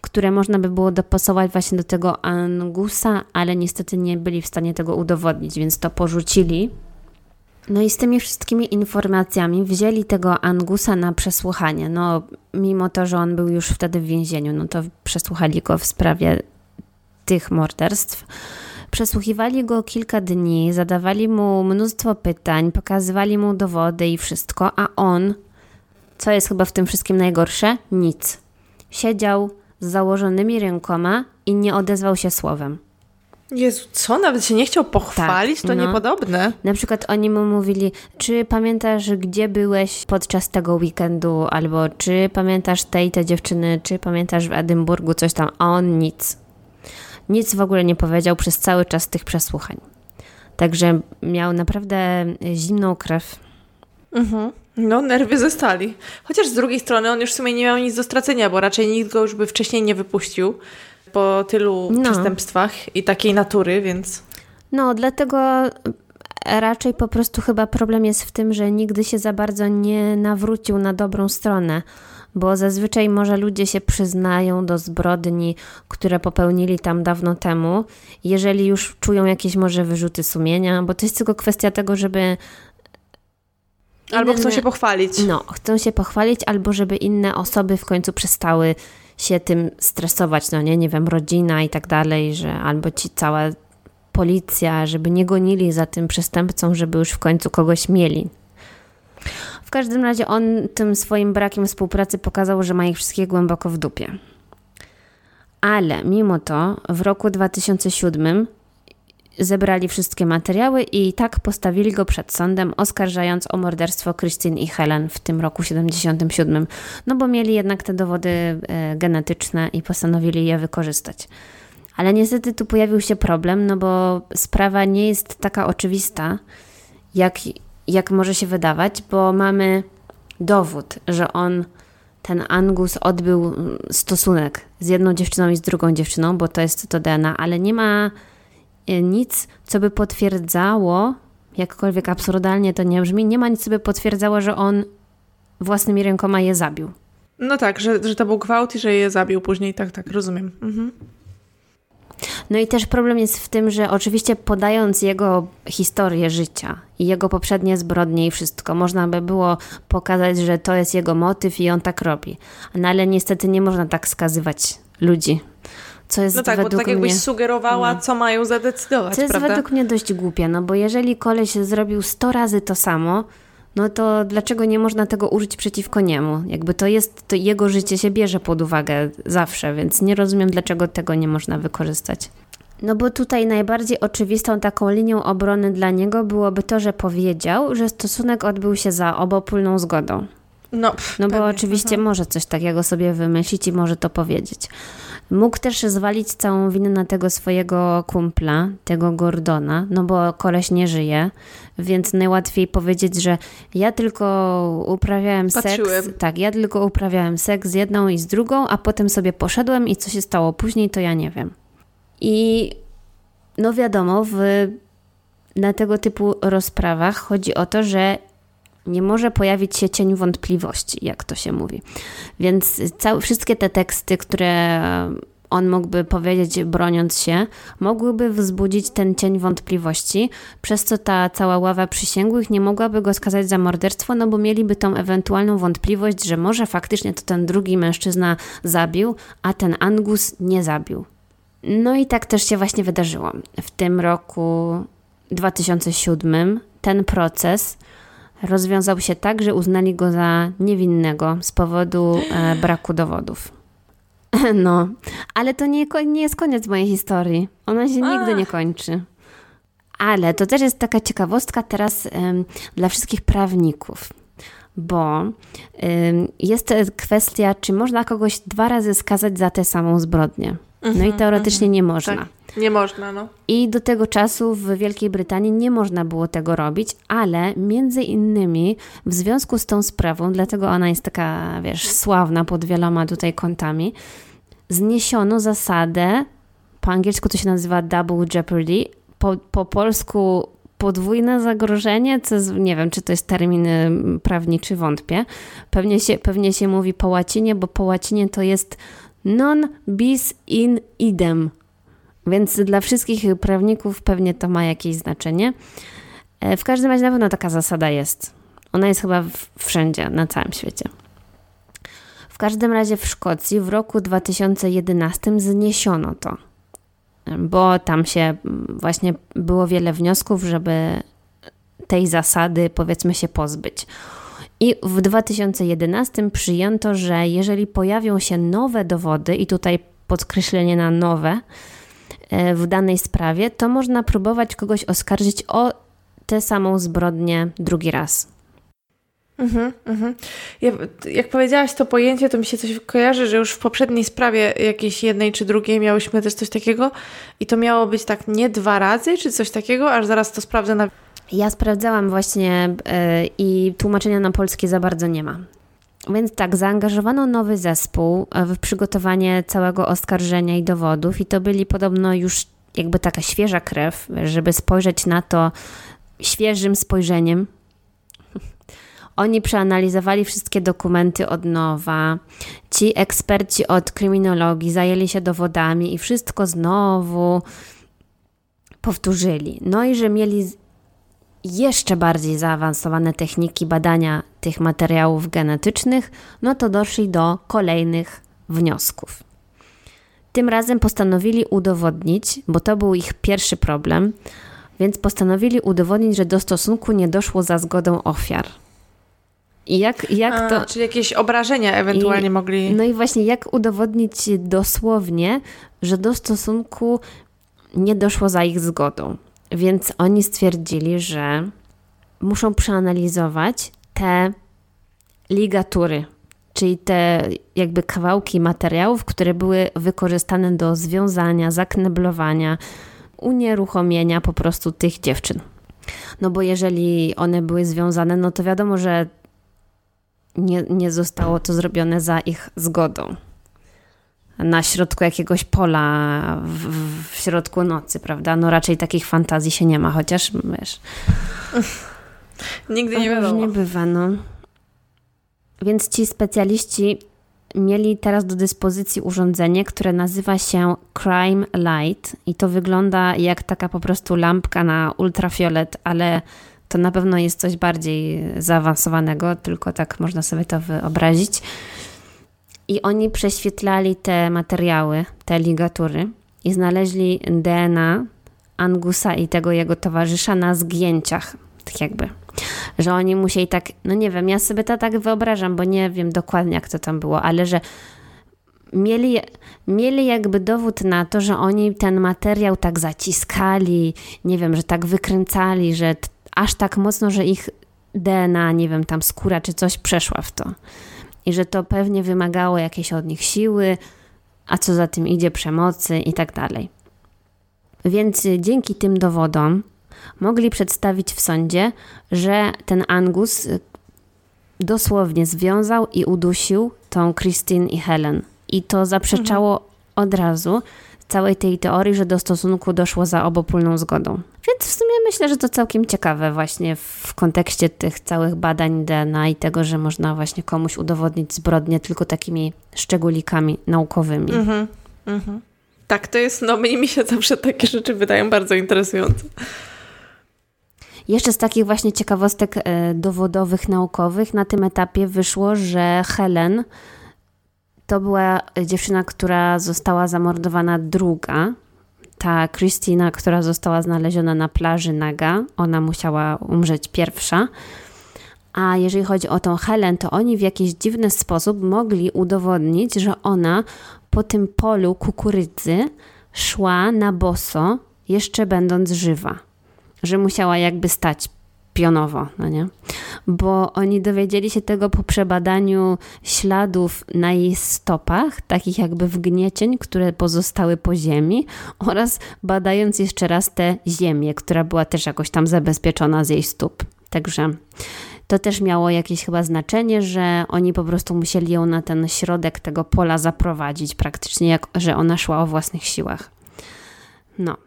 które można by było dopasować właśnie do tego Angusa, ale niestety nie byli w stanie tego udowodnić, więc to porzucili no i z tymi wszystkimi informacjami wzięli tego Angusa na przesłuchanie. No, mimo to, że on był już wtedy w więzieniu, no to przesłuchali go w sprawie tych morderstw. Przesłuchiwali go kilka dni, zadawali mu mnóstwo pytań, pokazywali mu dowody i wszystko, a on, co jest chyba w tym wszystkim najgorsze, nic. Siedział z założonymi rękoma i nie odezwał się słowem. Jezu, co? Nawet się nie chciał pochwalić? Tak, to no. niepodobne. Na przykład oni mu mówili, czy pamiętasz, gdzie byłeś podczas tego weekendu, albo czy pamiętasz tej, te dziewczyny, czy pamiętasz w Edynburgu coś tam, a on nic. Nic w ogóle nie powiedział przez cały czas tych przesłuchań. Także miał naprawdę zimną krew. Mhm. No, nerwy ze stali. Chociaż z drugiej strony on już w sumie nie miał nic do stracenia, bo raczej nikt go już by wcześniej nie wypuścił po tylu no. przestępstwach i takiej natury, więc. No, dlatego raczej po prostu chyba problem jest w tym, że nigdy się za bardzo nie nawrócił na dobrą stronę, bo zazwyczaj może ludzie się przyznają do zbrodni, które popełnili tam dawno temu, jeżeli już czują jakieś może wyrzuty sumienia, bo to jest tylko kwestia tego, żeby Albo chcą się pochwalić. No, chcą się pochwalić, albo żeby inne osoby w końcu przestały się tym stresować, no nie, nie wiem, rodzina i tak dalej, że albo ci cała policja, żeby nie gonili za tym przestępcą, żeby już w końcu kogoś mieli. W każdym razie on tym swoim brakiem współpracy pokazał, że ma ich wszystkich głęboko w dupie. Ale mimo to w roku 2007 zebrali wszystkie materiały i tak postawili go przed sądem, oskarżając o morderstwo Christine i Helen w tym roku 77. No bo mieli jednak te dowody e, genetyczne i postanowili je wykorzystać. Ale niestety tu pojawił się problem, no bo sprawa nie jest taka oczywista, jak, jak może się wydawać, bo mamy dowód, że on, ten Angus, odbył stosunek z jedną dziewczyną i z drugą dziewczyną, bo to jest to DNA, ale nie ma nic, co by potwierdzało, jakkolwiek absurdalnie to nie brzmi, nie ma nic, co by potwierdzało, że on własnymi rękoma je zabił. No tak, że, że to był gwałt i że je zabił później, tak, tak, rozumiem. Mhm. No i też problem jest w tym, że oczywiście podając jego historię życia i jego poprzednie zbrodnie i wszystko, można by było pokazać, że to jest jego motyw i on tak robi. No ale niestety nie można tak skazywać ludzi co jest no tak, według bo tak jakbyś mnie, sugerowała, no. co mają zadecydować, Co jest prawda? według mnie dość głupie, no bo jeżeli koleś zrobił 100 razy to samo, no to dlaczego nie można tego użyć przeciwko niemu? Jakby to jest, to jego życie się bierze pod uwagę zawsze, więc nie rozumiem, dlaczego tego nie można wykorzystać. No bo tutaj najbardziej oczywistą taką linią obrony dla niego byłoby to, że powiedział, że stosunek odbył się za obopólną zgodą. No, no bo pewnie. oczywiście mhm. może coś takiego sobie wymyślić i może to powiedzieć. Mógł też zwalić całą winę na tego swojego kumpla, tego Gordona, no bo koleś nie żyje, więc najłatwiej powiedzieć, że ja tylko uprawiałem Patrzyłem. seks. Tak, ja tylko uprawiałem seks z jedną i z drugą, a potem sobie poszedłem i co się stało później, to ja nie wiem. I no wiadomo, w, na tego typu rozprawach chodzi o to, że nie może pojawić się cień wątpliwości, jak to się mówi. Więc całe, wszystkie te teksty, które on mógłby powiedzieć, broniąc się, mogłyby wzbudzić ten cień wątpliwości, przez co ta cała ława przysięgłych nie mogłaby go skazać za morderstwo, no bo mieliby tą ewentualną wątpliwość, że może faktycznie to ten drugi mężczyzna zabił, a ten Angus nie zabił. No i tak też się właśnie wydarzyło. W tym roku 2007 ten proces rozwiązał się tak, że uznali go za niewinnego z powodu e, braku dowodów. No, ale to nie, nie jest koniec mojej historii. Ona się nigdy nie kończy. Ale to też jest taka ciekawostka teraz dla wszystkich prawników, bo jest kwestia, czy można kogoś dwa razy skazać za tę samą zbrodnię. No i mhm, teoretycznie mhm. nie można. Tak. Nie można, no. I do tego czasu w Wielkiej Brytanii nie można było tego robić, ale między innymi w związku z tą sprawą, dlatego ona jest taka, wiesz, sławna pod wieloma tutaj kątami, zniesiono zasadę, po angielsku to się nazywa double jeopardy, po, po polsku podwójne zagrożenie, co jest, nie wiem, czy to jest termin prawniczy, wątpię. Pewnie się, pewnie się mówi po łacinie, bo po łacinie to jest non bis in idem. Więc dla wszystkich prawników pewnie to ma jakieś znaczenie. E, w każdym razie na pewno taka zasada jest. Ona jest chyba wszędzie, na całym świecie. W każdym razie w Szkocji w roku 2011 zniesiono to, bo tam się właśnie było wiele wniosków, żeby tej zasady powiedzmy się pozbyć. I w 2011 przyjęto, że jeżeli pojawią się nowe dowody, i tutaj podkreślenie na nowe, e, w danej sprawie, to można próbować kogoś oskarżyć o tę samą zbrodnię drugi raz. Mhm, mhm. Ja, jak powiedziałaś to pojęcie, to mi się coś kojarzy, że już w poprzedniej sprawie jakiejś jednej czy drugiej miałyśmy też coś takiego i to miało być tak nie dwa razy, czy coś takiego, aż zaraz to sprawdzę na... Ja sprawdzałam właśnie yy, i tłumaczenia na polskie za bardzo nie ma. Więc tak, zaangażowano nowy zespół e, w przygotowanie całego oskarżenia i dowodów i to byli podobno już jakby taka świeża krew, żeby spojrzeć na to świeżym spojrzeniem, oni przeanalizowali wszystkie dokumenty od nowa. Ci eksperci od kryminologii zajęli się dowodami i wszystko znowu powtórzyli. No i że mieli jeszcze bardziej zaawansowane techniki badania tych materiałów genetycznych, no to doszli do kolejnych wniosków. Tym razem postanowili udowodnić, bo to był ich pierwszy problem, więc postanowili udowodnić, że do stosunku nie doszło za zgodą ofiar. I jak, jak A, to. Czyli jakieś obrażenia ewentualnie I, mogli. No i właśnie, jak udowodnić dosłownie, że do stosunku nie doszło za ich zgodą. Więc oni stwierdzili, że muszą przeanalizować te ligatury, czyli te jakby kawałki materiałów, które były wykorzystane do związania, zakneblowania, unieruchomienia po prostu tych dziewczyn. No bo jeżeli one były związane, no to wiadomo, że nie, nie zostało to zrobione za ich zgodą. Na środku jakiegoś pola, w, w środku nocy, prawda? No raczej takich fantazji się nie ma, chociaż wiesz. Nigdy nie wiadomo. nie bywa, no. Więc ci specjaliści mieli teraz do dyspozycji urządzenie, które nazywa się Crime Light i to wygląda jak taka po prostu lampka na ultrafiolet, ale to na pewno jest coś bardziej zaawansowanego, tylko tak można sobie to wyobrazić. I oni prześwietlali te materiały, te ligatury i znaleźli DNA Angusa i tego jego towarzysza na zgięciach, tak jakby. Że oni musieli tak, no nie wiem, ja sobie to tak wyobrażam, bo nie wiem dokładnie jak to tam było, ale że mieli, mieli jakby dowód na to, że oni ten materiał tak zaciskali, nie wiem, że tak wykręcali, że aż tak mocno, że ich DNA, nie wiem, tam skóra czy coś przeszła w to. I że to pewnie wymagało jakiejś od nich siły, a co za tym idzie przemocy i tak dalej. Więc dzięki tym dowodom mogli przedstawić w sądzie, że ten Angus dosłownie związał i udusił tą Christine i Helen. I to zaprzeczało mhm. od razu całej tej teorii, że do stosunku doszło za obopólną zgodą. Więc w sumie myślę, że to całkiem ciekawe właśnie w kontekście tych całych badań DNA i tego, że można właśnie komuś udowodnić zbrodnię tylko takimi szczególikami naukowymi. Mhm, mhm. Tak, to jest, no mi się zawsze takie rzeczy wydają bardzo interesujące. Jeszcze z takich właśnie ciekawostek e, dowodowych, naukowych na tym etapie wyszło, że Helen to była dziewczyna, która została zamordowana druga. Ta Christina, która została znaleziona na plaży naga, ona musiała umrzeć pierwsza. A jeżeli chodzi o tą Helen, to oni w jakiś dziwny sposób mogli udowodnić, że ona po tym polu kukurydzy szła na boso, jeszcze będąc żywa. Że musiała jakby stać pionowo, no nie? Bo oni dowiedzieli się tego po przebadaniu śladów na jej stopach, takich jakby wgniecień, które pozostały po ziemi oraz badając jeszcze raz tę ziemię, która była też jakoś tam zabezpieczona z jej stóp. Także to też miało jakieś chyba znaczenie, że oni po prostu musieli ją na ten środek tego pola zaprowadzić, praktycznie jak, że ona szła o własnych siłach. No.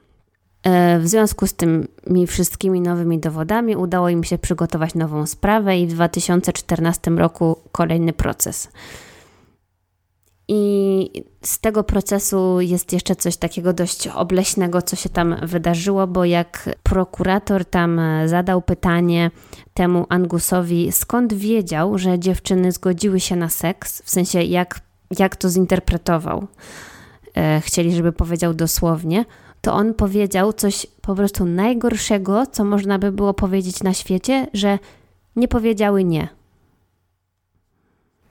E, w związku z tymi wszystkimi nowymi dowodami udało im się przygotować nową sprawę i w 2014 roku kolejny proces. I z tego procesu jest jeszcze coś takiego dość obleśnego, co się tam wydarzyło, bo jak prokurator tam zadał pytanie temu Angusowi, skąd wiedział, że dziewczyny zgodziły się na seks, w sensie jak, jak to zinterpretował. E, chcieli, żeby powiedział dosłownie to on powiedział coś po prostu najgorszego, co można by było powiedzieć na świecie, że nie powiedziały nie.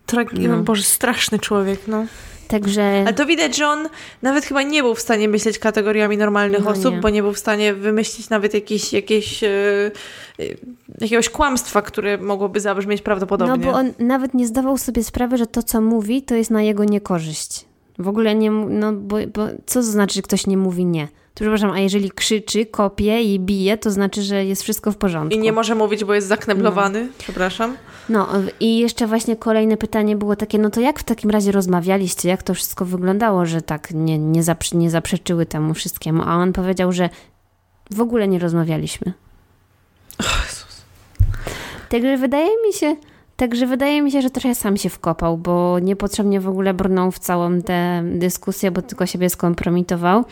Tragi- no. Boże, straszny człowiek, no. Także... Ale to widać, że on nawet chyba nie był w stanie myśleć kategoriami normalnych no osób, nie. bo nie był w stanie wymyślić nawet jakieś, jakieś, yy, jakiegoś kłamstwa, które mogłoby zabrzmieć prawdopodobnie. No bo on nawet nie zdawał sobie sprawy, że to, co mówi, to jest na jego niekorzyść. W ogóle nie, no bo, bo co to znaczy, że ktoś nie mówi nie? To przepraszam, a jeżeli krzyczy, kopie i bije, to znaczy, że jest wszystko w porządku. I nie może mówić, bo jest zakneblowany, no. przepraszam. No i jeszcze właśnie kolejne pytanie było takie, no to jak w takim razie rozmawialiście, jak to wszystko wyglądało, że tak nie, nie, zaprze nie zaprzeczyły temu wszystkiemu? A on powiedział, że w ogóle nie rozmawialiśmy. Oh, Jezus. Także wydaje mi się, Także wydaje mi się, że trochę sam się wkopał, bo niepotrzebnie w ogóle brnął w całą tę dyskusję, bo tylko siebie skompromitował.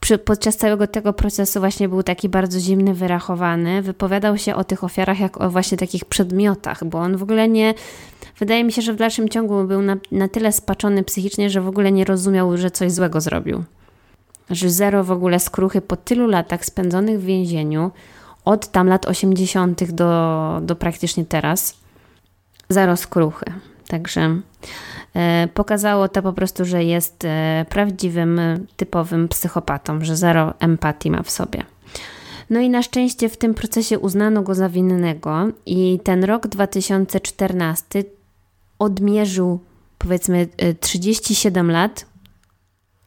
Przy, podczas całego tego procesu właśnie był taki bardzo zimny, wyrachowany. Wypowiadał się o tych ofiarach jak o właśnie takich przedmiotach, bo on w ogóle nie. Wydaje mi się, że w dalszym ciągu był na, na tyle spaczony psychicznie, że w ogóle nie rozumiał, że coś złego zrobił. Że zero w ogóle skruchy po tylu latach spędzonych w więzieniu, od tam lat 80. do, do praktycznie teraz zero skruchy. Także e, pokazało to po prostu, że jest e, prawdziwym, typowym psychopatą, że zero empatii ma w sobie. No i na szczęście w tym procesie uznano go za winnego i ten rok 2014 odmierzył powiedzmy 37 e, lat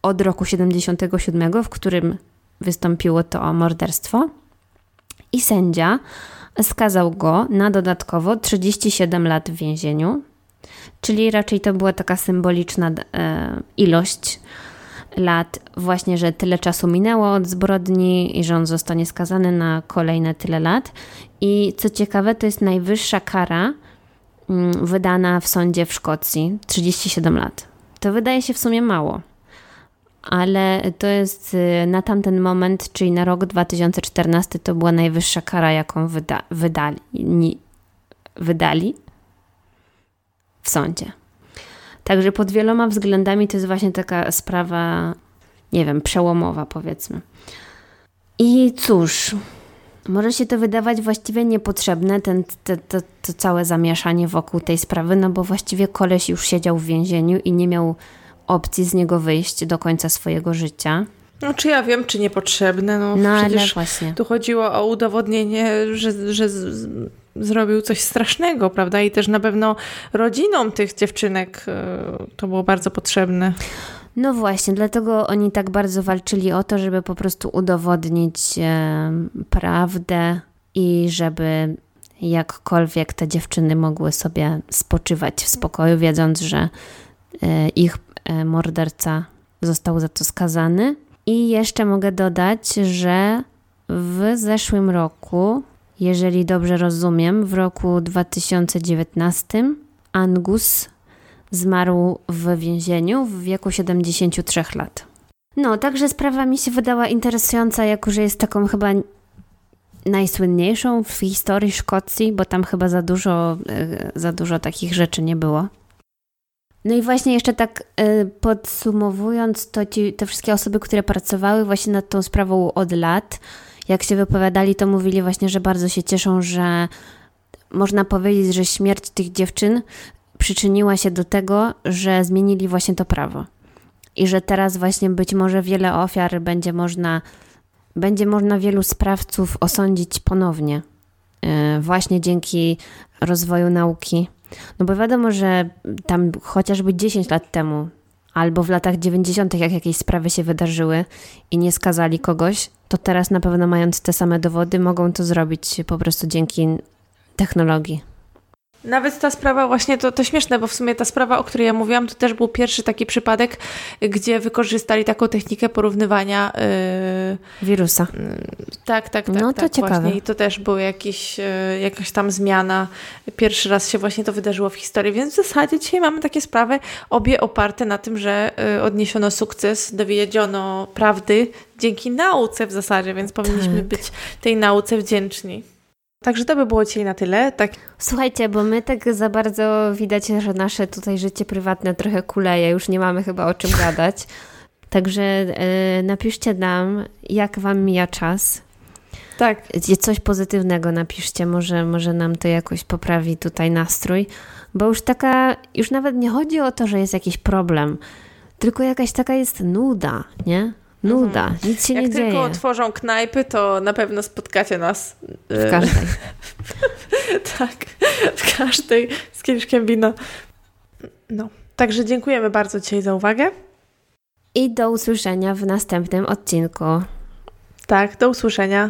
od roku 77, w którym wystąpiło to morderstwo. I sędzia skazał go na dodatkowo 37 lat w więzieniu, czyli raczej to była taka symboliczna e, ilość lat, właśnie, że tyle czasu minęło od zbrodni i że on zostanie skazany na kolejne tyle lat. I co ciekawe, to jest najwyższa kara mm, wydana w sądzie w Szkocji 37 lat. To wydaje się w sumie mało ale to jest y, na tamten moment, czyli na rok 2014, to była najwyższa kara, jaką wyda wydali, wydali w sądzie. Także pod wieloma względami to jest właśnie taka sprawa, nie wiem, przełomowa, powiedzmy. I cóż, może się to wydawać właściwie niepotrzebne, ten, te, to, to całe zamieszanie wokół tej sprawy, no bo właściwie koleś już siedział w więzieniu i nie miał opcji z niego wyjść do końca swojego życia. No, czy ja wiem, czy niepotrzebne. No, No ale właśnie. tu chodziło o udowodnienie, że, że z, zrobił coś strasznego, prawda? I też na pewno rodzinom tych dziewczynek e, to było bardzo potrzebne. No właśnie, dlatego oni tak bardzo walczyli o to, żeby po prostu udowodnić e, prawdę i żeby jakkolwiek te dziewczyny mogły sobie spoczywać w spokoju, wiedząc, że e, ich morderca został za to skazany. I jeszcze mogę dodać, że w zeszłym roku, jeżeli dobrze rozumiem, w roku 2019 Angus zmarł w więzieniu w wieku 73 lat. No, także sprawa mi się wydała interesująca, jako że jest taką chyba najsłynniejszą w historii Szkocji, bo tam chyba za dużo, e, za dużo takich rzeczy nie było. No i właśnie jeszcze tak e, podsumowując, to ci, te wszystkie osoby, które pracowały właśnie nad tą sprawą od lat, jak się wypowiadali, to mówili właśnie, że bardzo się cieszą, że można powiedzieć, że śmierć tych dziewczyn przyczyniła się do tego, że zmienili właśnie to prawo. I że teraz właśnie być może wiele ofiar będzie można, będzie można wielu sprawców osądzić ponownie. e, Właśnie dzięki rozwoju nauki. No bo wiadomo, że tam chociażby 10 lat temu, albo w latach 90., jak jakieś sprawy się wydarzyły i nie skazali kogoś, to teraz na pewno mając te same dowody, mogą to zrobić po prostu dzięki technologii. Nawet ta sprawa właśnie, to, to śmieszne, bo w sumie ta sprawa, o której ja mówiłam, to też był pierwszy taki przypadek, gdzie wykorzystali taką technikę porównywania. Yy, Wirusa. tak, tak, tak. No to tak, ciekawe. Właśnie. I to też była jakiś, yy, jakaś tam zmiana. Pierwszy raz się właśnie to wydarzyło w historii, więc w zasadzie dzisiaj mamy takie sprawy, obie oparte na tym, że yy, odniesiono sukces, dowiedziono prawdy dzięki nauce w zasadzie, więc powinniśmy Tak. być tej nauce wdzięczni. Także to by było dzisiaj na tyle. Tak, Słuchajcie, bo my tak za bardzo widać, że nasze tutaj życie prywatne trochę kuleje, już nie mamy chyba o czym gadać. Także e, napiszcie nam, jak wam mija czas. tak. Coś pozytywnego napiszcie, może, może nam to jakoś poprawi tutaj nastrój, bo już taka, już nawet nie chodzi o to, że jest jakiś problem, tylko jakaś taka jest nuda, nie? Nuda, nic się Jak nie tylko dzieje. otworzą knajpy, to na pewno spotkacie nas. W każdej. tak, w każdej z kieliszkiem wina. No, także dziękujemy bardzo dzisiaj za uwagę. I do usłyszenia w następnym odcinku. Tak, do usłyszenia.